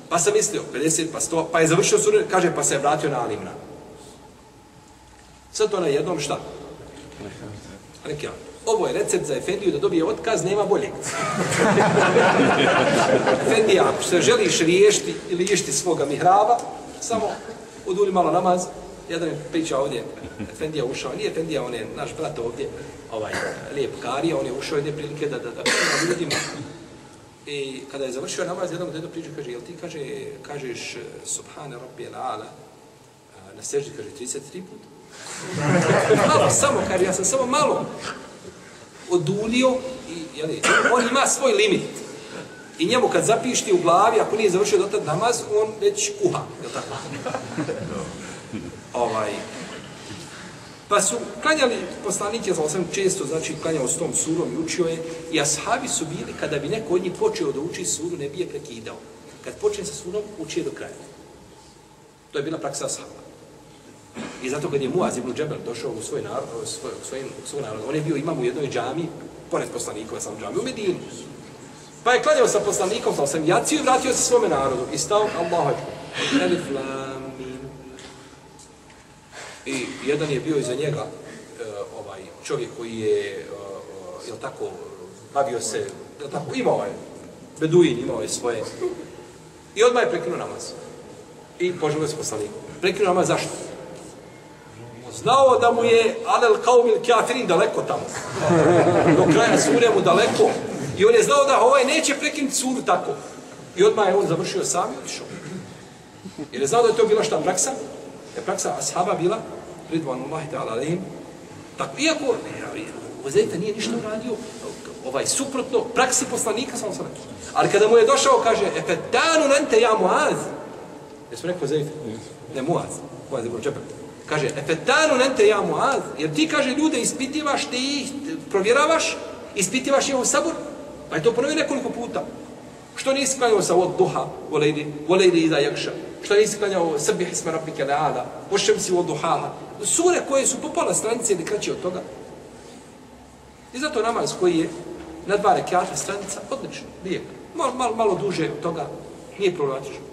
Pa sam mislio, 50, pa 100, pa je završio suru, kaže, pa se je vratio na Alimna. Sad to na jednom šta? Rekao. Ovo je recept za Efendiju da dobije otkaz, nema boljeg. Efendija, ako se želiš riješiti ili riješiti svoga mihraba, samo oduli malo namaz. Jedan je pričao ovdje, Efendija ušao, nije Efendija, on je naš brat ovdje, ovaj, lijep karija, on je ušao jedne prilike da, da, da, da ljudima. I kada je završio namaz, jednom dedo priča, kaže, jel ti kaže, kažeš eh, Subhane Rabbi ala eh, na seždi, kaže, 33 puta. malo, samo, kaže, ja sam samo malo odulio i jeli, on ima svoj limit. I njemu kad zapišti u glavi, ako nije završio do tad namaz, on već kuha. Je tako? ovaj. Pa su klanjali poslanike, za sam često, znači klanjao s tom surom i učio je, i ashabi su bili, kada bi neko od njih počeo da uči suru, ne bi je prekidao. Kad počne sa surom, uči je do kraja. To je bila praksa ashaba. I zato kad je Muaz ibn Džebel došao u svoj narod, u svoj, u svoj, u svoj narod, on je bio imam u jednoj džami, pored poslanikova sam džami, u Medini. Pa je klanjao sa poslanikom, sa sam jaciju i vratio se svome narodu. I stao, Allah, elif, lamin. I jedan je bio iza njega, uh, ovaj čovjek koji je, uh, jel tako, bavio se, jel tako, imao je, beduin imao je svoje. I odmah je prekinuo namaz. I poželio se poslanikom. Prekinuo namaz, zašto? Znao da mu je Alel Kaumil Kjafirin daleko tamo. Do kraja sure mu daleko. I on je znao da ovaj neće prekinuti suru tako. I odmah je on završio sam i otišao. Jer je znao da je to bila šta praksa? Je praksa ashaba bila Ridvan Allahi ta'ala alim. Tako, iako Uzeta nije ništa uradio, ovaj, suprotno, praksi poslanika sam sam Ali kada mu je došao, kaže, e pe danu nente ja Muaz. Jesmo rekao Uzeta? Ne, Muaz. Muaz je bilo čepak. Kaže, efetanu nente ja muaz, jer ti, kaže, ljude ispitivaš, ti ih provjeravaš, ispitivaš njihov u sabor, pa je to ponovi nekoliko puta. Što nisi klanjao sa od duha, volejli, volejli iza jakša? Što nisi klanjao srbih isma rabike leada, pošem si od duha, Sure koje su popala stranice ili kraće od toga. I zato namaz koji je na dva rekiata stranica, odlično, lijek. Malo, malo, malo duže od toga, nije problematično.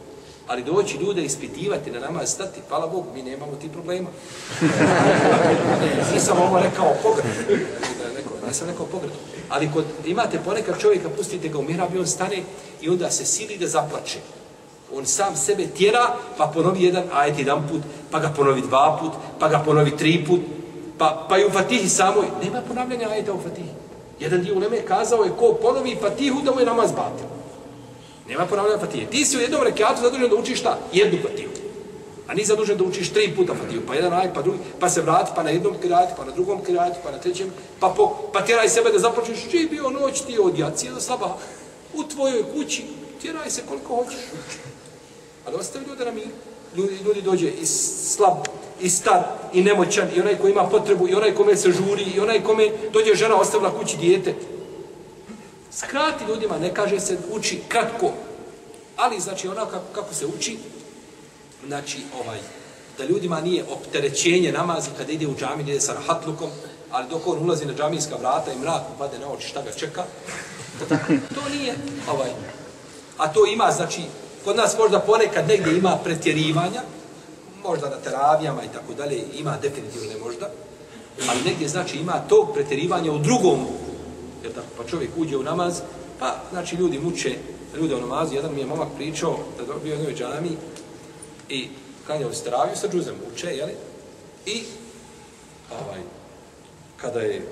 Ali doći ljude ispitivati na namaz stati, hvala Bogu, mi nemamo ti problema. Nisam ovo rekao pogredu. Nisam rekao pogredu. Ali kod imate ponekad čovjeka, pustite ga u mihrab i on stane i onda se sili da zaplače. On sam sebe tjera, pa ponovi jedan ajet jedan put, pa ga ponovi dva put, pa ga ponovi tri put, pa, pa i u Fatihi samoj. Nema ponavljanja ajeta u Fatihi. Jedan dio u Leme kazao je ko ponovi Fatihu da mu je namaz batil. Nema ponavljanja fatije. Ti si u jednom rekiatu zadužen da učiš šta? Jednu fatiju. A nisi zadužen da učiš tri puta fatiju. Pa jedan aj, pa drugi, pa se vrati, pa na jednom kirajatu, pa na drugom kirajatu, pa na trećem, pa, po, pa tjeraj sebe da započneš, čiji bio noć ti od jacije do sabaha. U tvojoj kući, tjeraj se koliko hoćeš. Ali ostavi ljude na miru. Ljudi, ljudi dođe i slab, i star, i nemoćan, i onaj koji ima potrebu, i onaj kome se žuri, i onaj kome dođe žena ostavila kući dijete. Skrati ljudima, ne kaže se uči kratko, ali znači ono kako, kako se uči, znači ovaj, da ljudima nije opterećenje namazi kada ide u džami, ide sa rahatlukom, ali dok on ulazi na džamijska vrata i mrak upade na oči, šta ga čeka, to, nije ovaj. A to ima, znači, kod nas možda ponekad negdje ima pretjerivanja, možda na teravijama i tako dalje, ima definitivno ne možda, ali negdje znači ima to pretjerivanje u drugom, jer tako, pa čovjek uđe u namaz, pa znači ljudi muče ljude u namazu, jedan mi je momak pričao da dobio jednoj džami i klanjao se teraviju sa džuzem uče, jeli? I ovaj, kada je,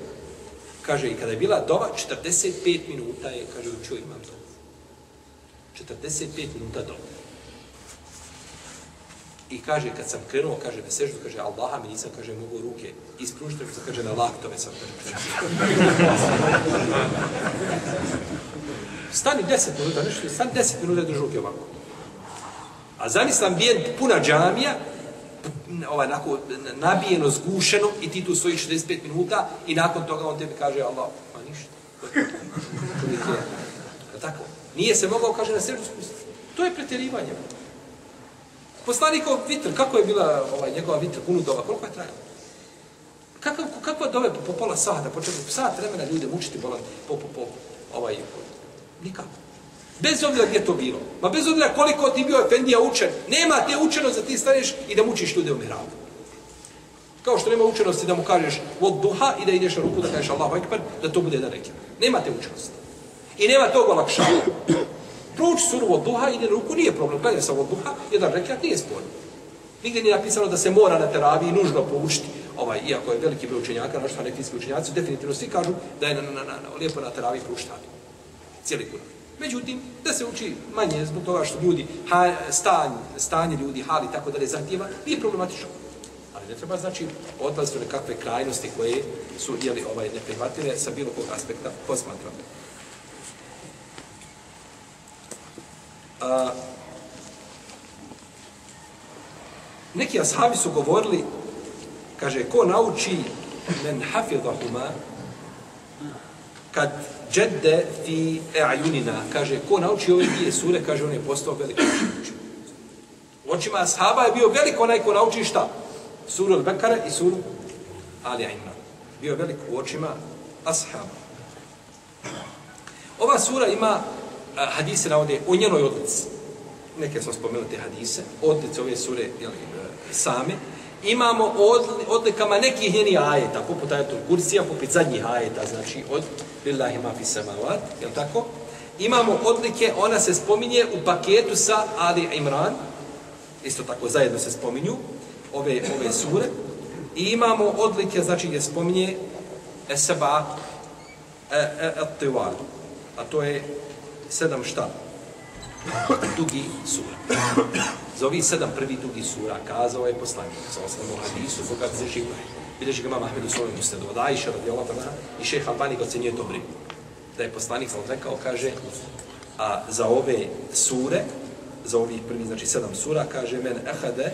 kaže, i kada je bila dova, 45 minuta je, kaže, učio imam dovu. 45 minuta dova. I kaže, kad sam krenuo, kaže, na seždu, kaže, Allaha mi nisam, kaže, mogu ruke ispružiti, nego kaže, na laktove sam, kaže, Stani 10 minuta, nešto, stani 10 minuta drži ruke ovako. A zamislam ambijent puna džamija, ovaj, nako, nabijeno, zgušeno, i ti tu svojih 65 minuta, i nakon toga on tebi kaže, Allah, pa ništa. Čovjek je, tako. Nije se mogao, kaže, na srđu spustiti. To je pretjerivanje. Poslanikov vitr, kako je bila ovaj, njegova vitr kunudova, koliko je trajala? Kakav, kakva dove po, po pola sata, po četvrtu, sat vremena ljude mučiti bolan, po, po, po, ovaj, nikako. Bez obzira gdje to bilo. Ma bez obzira koliko ti bio Efendija učen, nema te učenost da ti staneš i da mučiš ljude u mihrabu. Kao što nema učenosti da mu kažeš od duha i da ideš na ruku da kažeš Allahu Ekber, da to bude jedan rekiat. Nema te učenosti. I nema tog olakšanja. Proći suru od duha, ide na ruku, nije problem. Gledaj sam od duha, jedan rekiat nije sporno. Nigdje nije napisano da se mora na teraviji nužno poučiti, ovaj, iako je veliki broj učenjaka, našto neki učenjaci, definitivno svi kažu da je na, na, na, na, lijepo na teraviji proučiti cijeli kuran. Međutim, da se uči manje zbog toga što ljudi, ha, stanj, stanje ljudi, hali, tako da ne zahtjeva, nije problematično. Ali ne treba znači odlaziti nekakve krajnosti koje su jeli, ovaj, neprihvatljive sa bilo kog aspekta posmatrane. A, neki ashabi su govorili, kaže, ko nauči men hafidahuma, kad džedde fi e'ajunina, kaže, ko nauči ove dvije sure, kaže, on je postao veliko učenje. U očima ashaba je bio veliko onaj ko nauči šta? Suru al-Bekara i suru Ali Imran. Bio veliko u očima ashaba. Ova sura ima hadise navode o njenoj odlici. Neke smo spomenuli te hadise. Odlice ove sure jeli, e, same imamo od, odlikama nekih njenih ajeta, poput ajetul kursija, poput zadnjih ajeta, znači od Lillahi ma fi samavat, je tako? Imamo odlike, ona se spominje u paketu sa Ali Imran, isto tako zajedno se spominju, ove, ove sure, i imamo odlike, znači gdje spominje Eseba e, Etival, a to je sedam šta? Dugi sura. Za ovih sedam prvi dugi sura kazao je poslanik, sa osnovu hadisu, koga se živo je. Vidiš ga mama Ahmed u svojom ustedu, od Aisha radi Allah tana, i šeha Albani ga ocenio dobrim. Da je poslanik sam rekao, kaže, a za ove sure, za ovih prvi, znači sedam sura, kaže, men ehade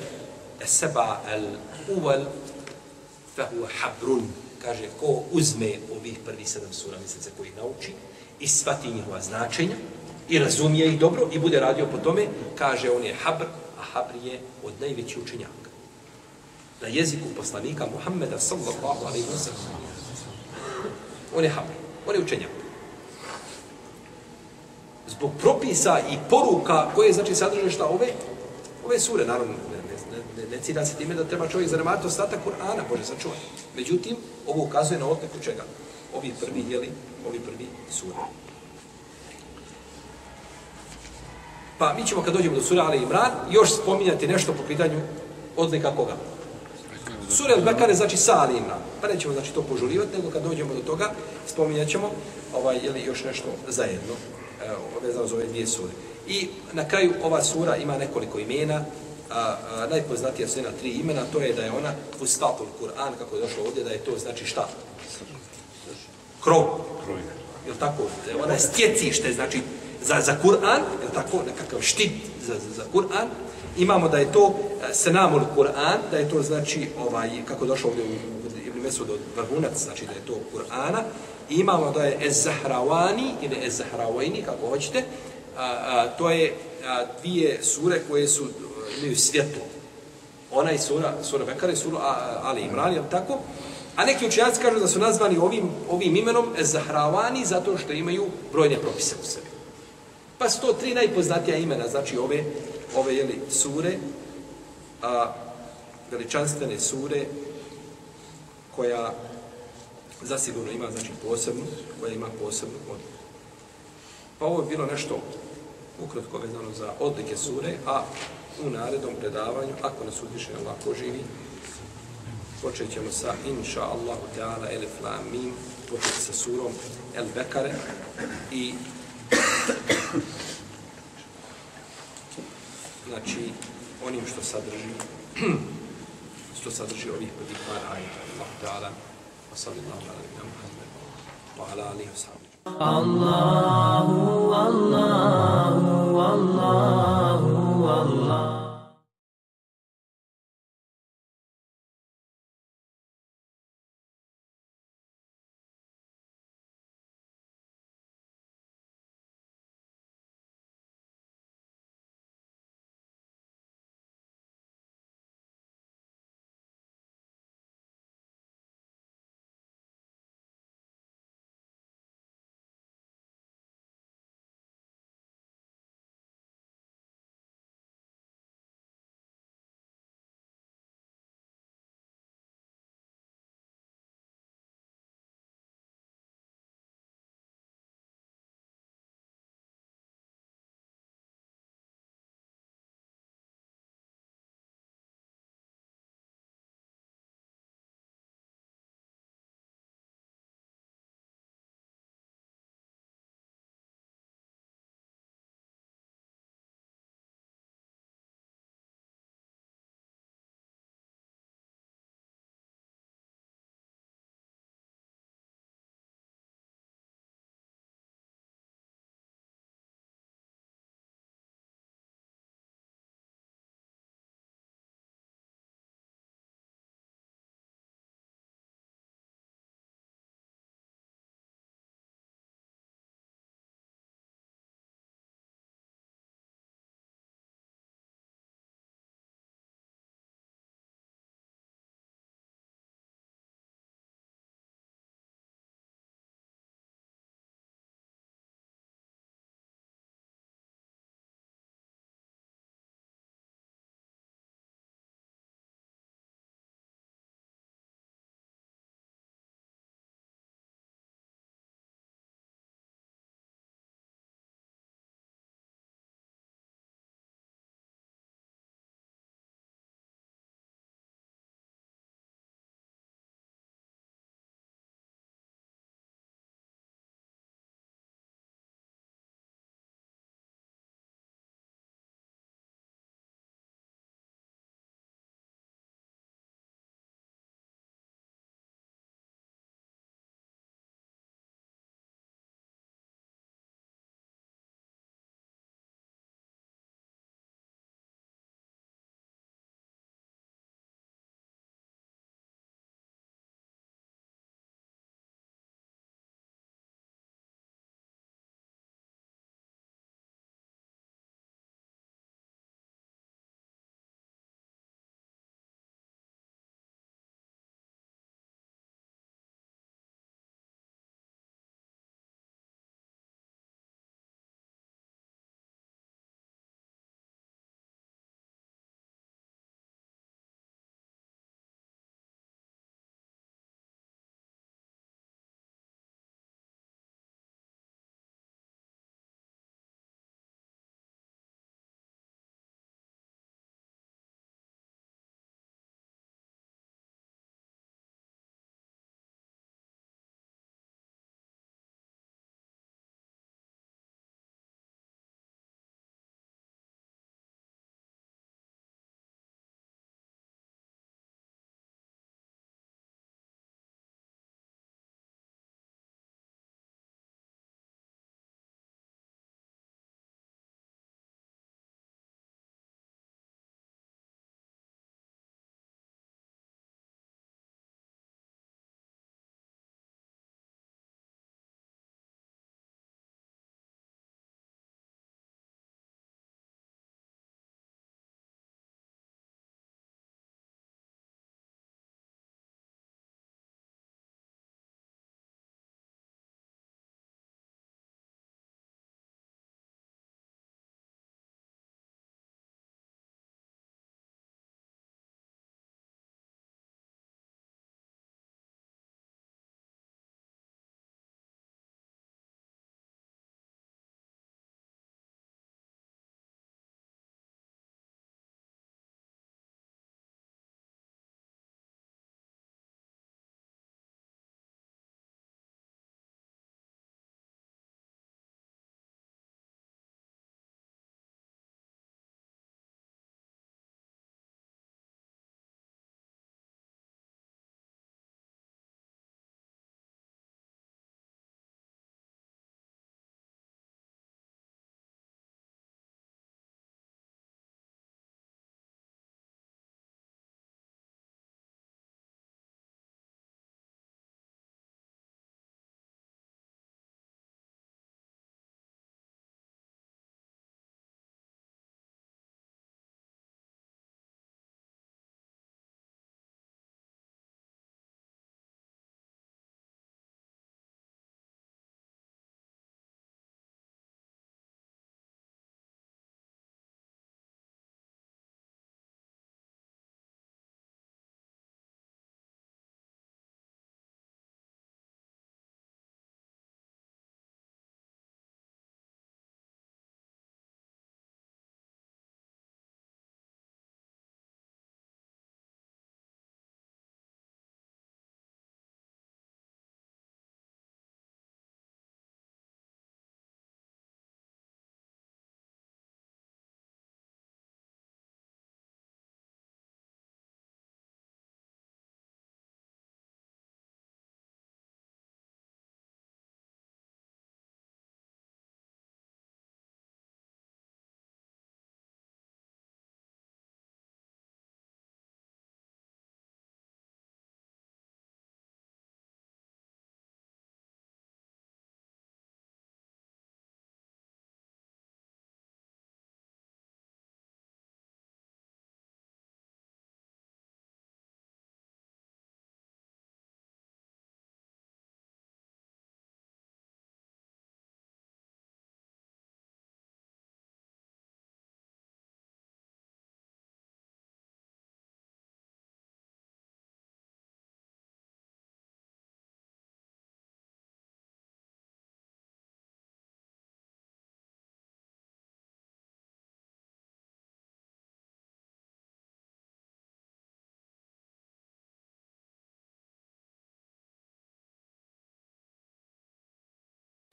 seba el uvel fehu habrun. Kaže, ko uzme ovih prvi sedam sura, mislice koji nauči, i shvati njihova značenja, i razumije ih dobro, i bude radio po tome, kaže, on je habr, Habr je od najvećih učenjaka. Na jeziku poslanika Muhammeda sallallahu alaihi wa sallam. On je Habr. On je učenjak. Zbog propisa i poruka koje znači sadrže šta ove, ove sure, naravno, ne, ne, ne, ne cita se time da treba čovjek zanemati ostatak Kur'ana, Bože sačuvaj. Međutim, ovo ukazuje na odneku čega? Ovi prvi, jeli, ovi prvi sura. Pa mi ćemo kad dođemo do sura Ali Imran još spominjati nešto po pitanju odlika koga. Sura Al-Bekare znači sa Ali Imran. Pa nećemo znači to požurivati, nego kad dođemo do toga spominjat ćemo ovaj, jeli, još nešto zajedno evo, vezano za ove dvije sure. I na kraju ova sura ima nekoliko imena, a, a najpoznatija su jedna tri imena, to je da je ona Fustatul Kur'an, kako je došlo ovdje, da je to znači šta? Krov. Je tako? Ona je stjecište, znači za, za Kur'an, je tako, nekakav štit za, za, za Kur'an, imamo da je to e, senamul Kur'an, da je to znači, ovaj, kako došlo ovdje u Ibn Mesud od vrhunac, znači da je to Kur'ana, I imamo da je Ez-Zahravani ili Ez-Zahravajni, kako hoćete, a, a, to je a, dvije sure koje su imaju svjetlo. Ona i sura, sura Bekara i sura Ali Imran, je tako? A neki učenjaci kažu da su nazvani ovim, ovim imenom Zahravani zato što imaju brojne propise u sebi. Pa su to tri najpoznatija imena, znači ove, ove jeli, sure, a, veličanstvene sure, koja zasigurno ima znači posebnu, koja ima posebnu odliku. Pa ovo je bilo nešto ukratko vezano za odlike sure, a u narednom predavanju, ako nas uzviše Allah poživi, počet ćemo sa inša Allahu Teala elif la mim, počet sa surom El Bekare. I znači onim što sadrži što sadrži ovih prvih par ajta Allahu Teala wa sallallahu ala nabina Muhammed wa ala alihi wa sallam Allahu, Allahu, Allahu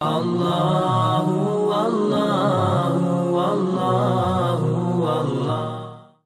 Allah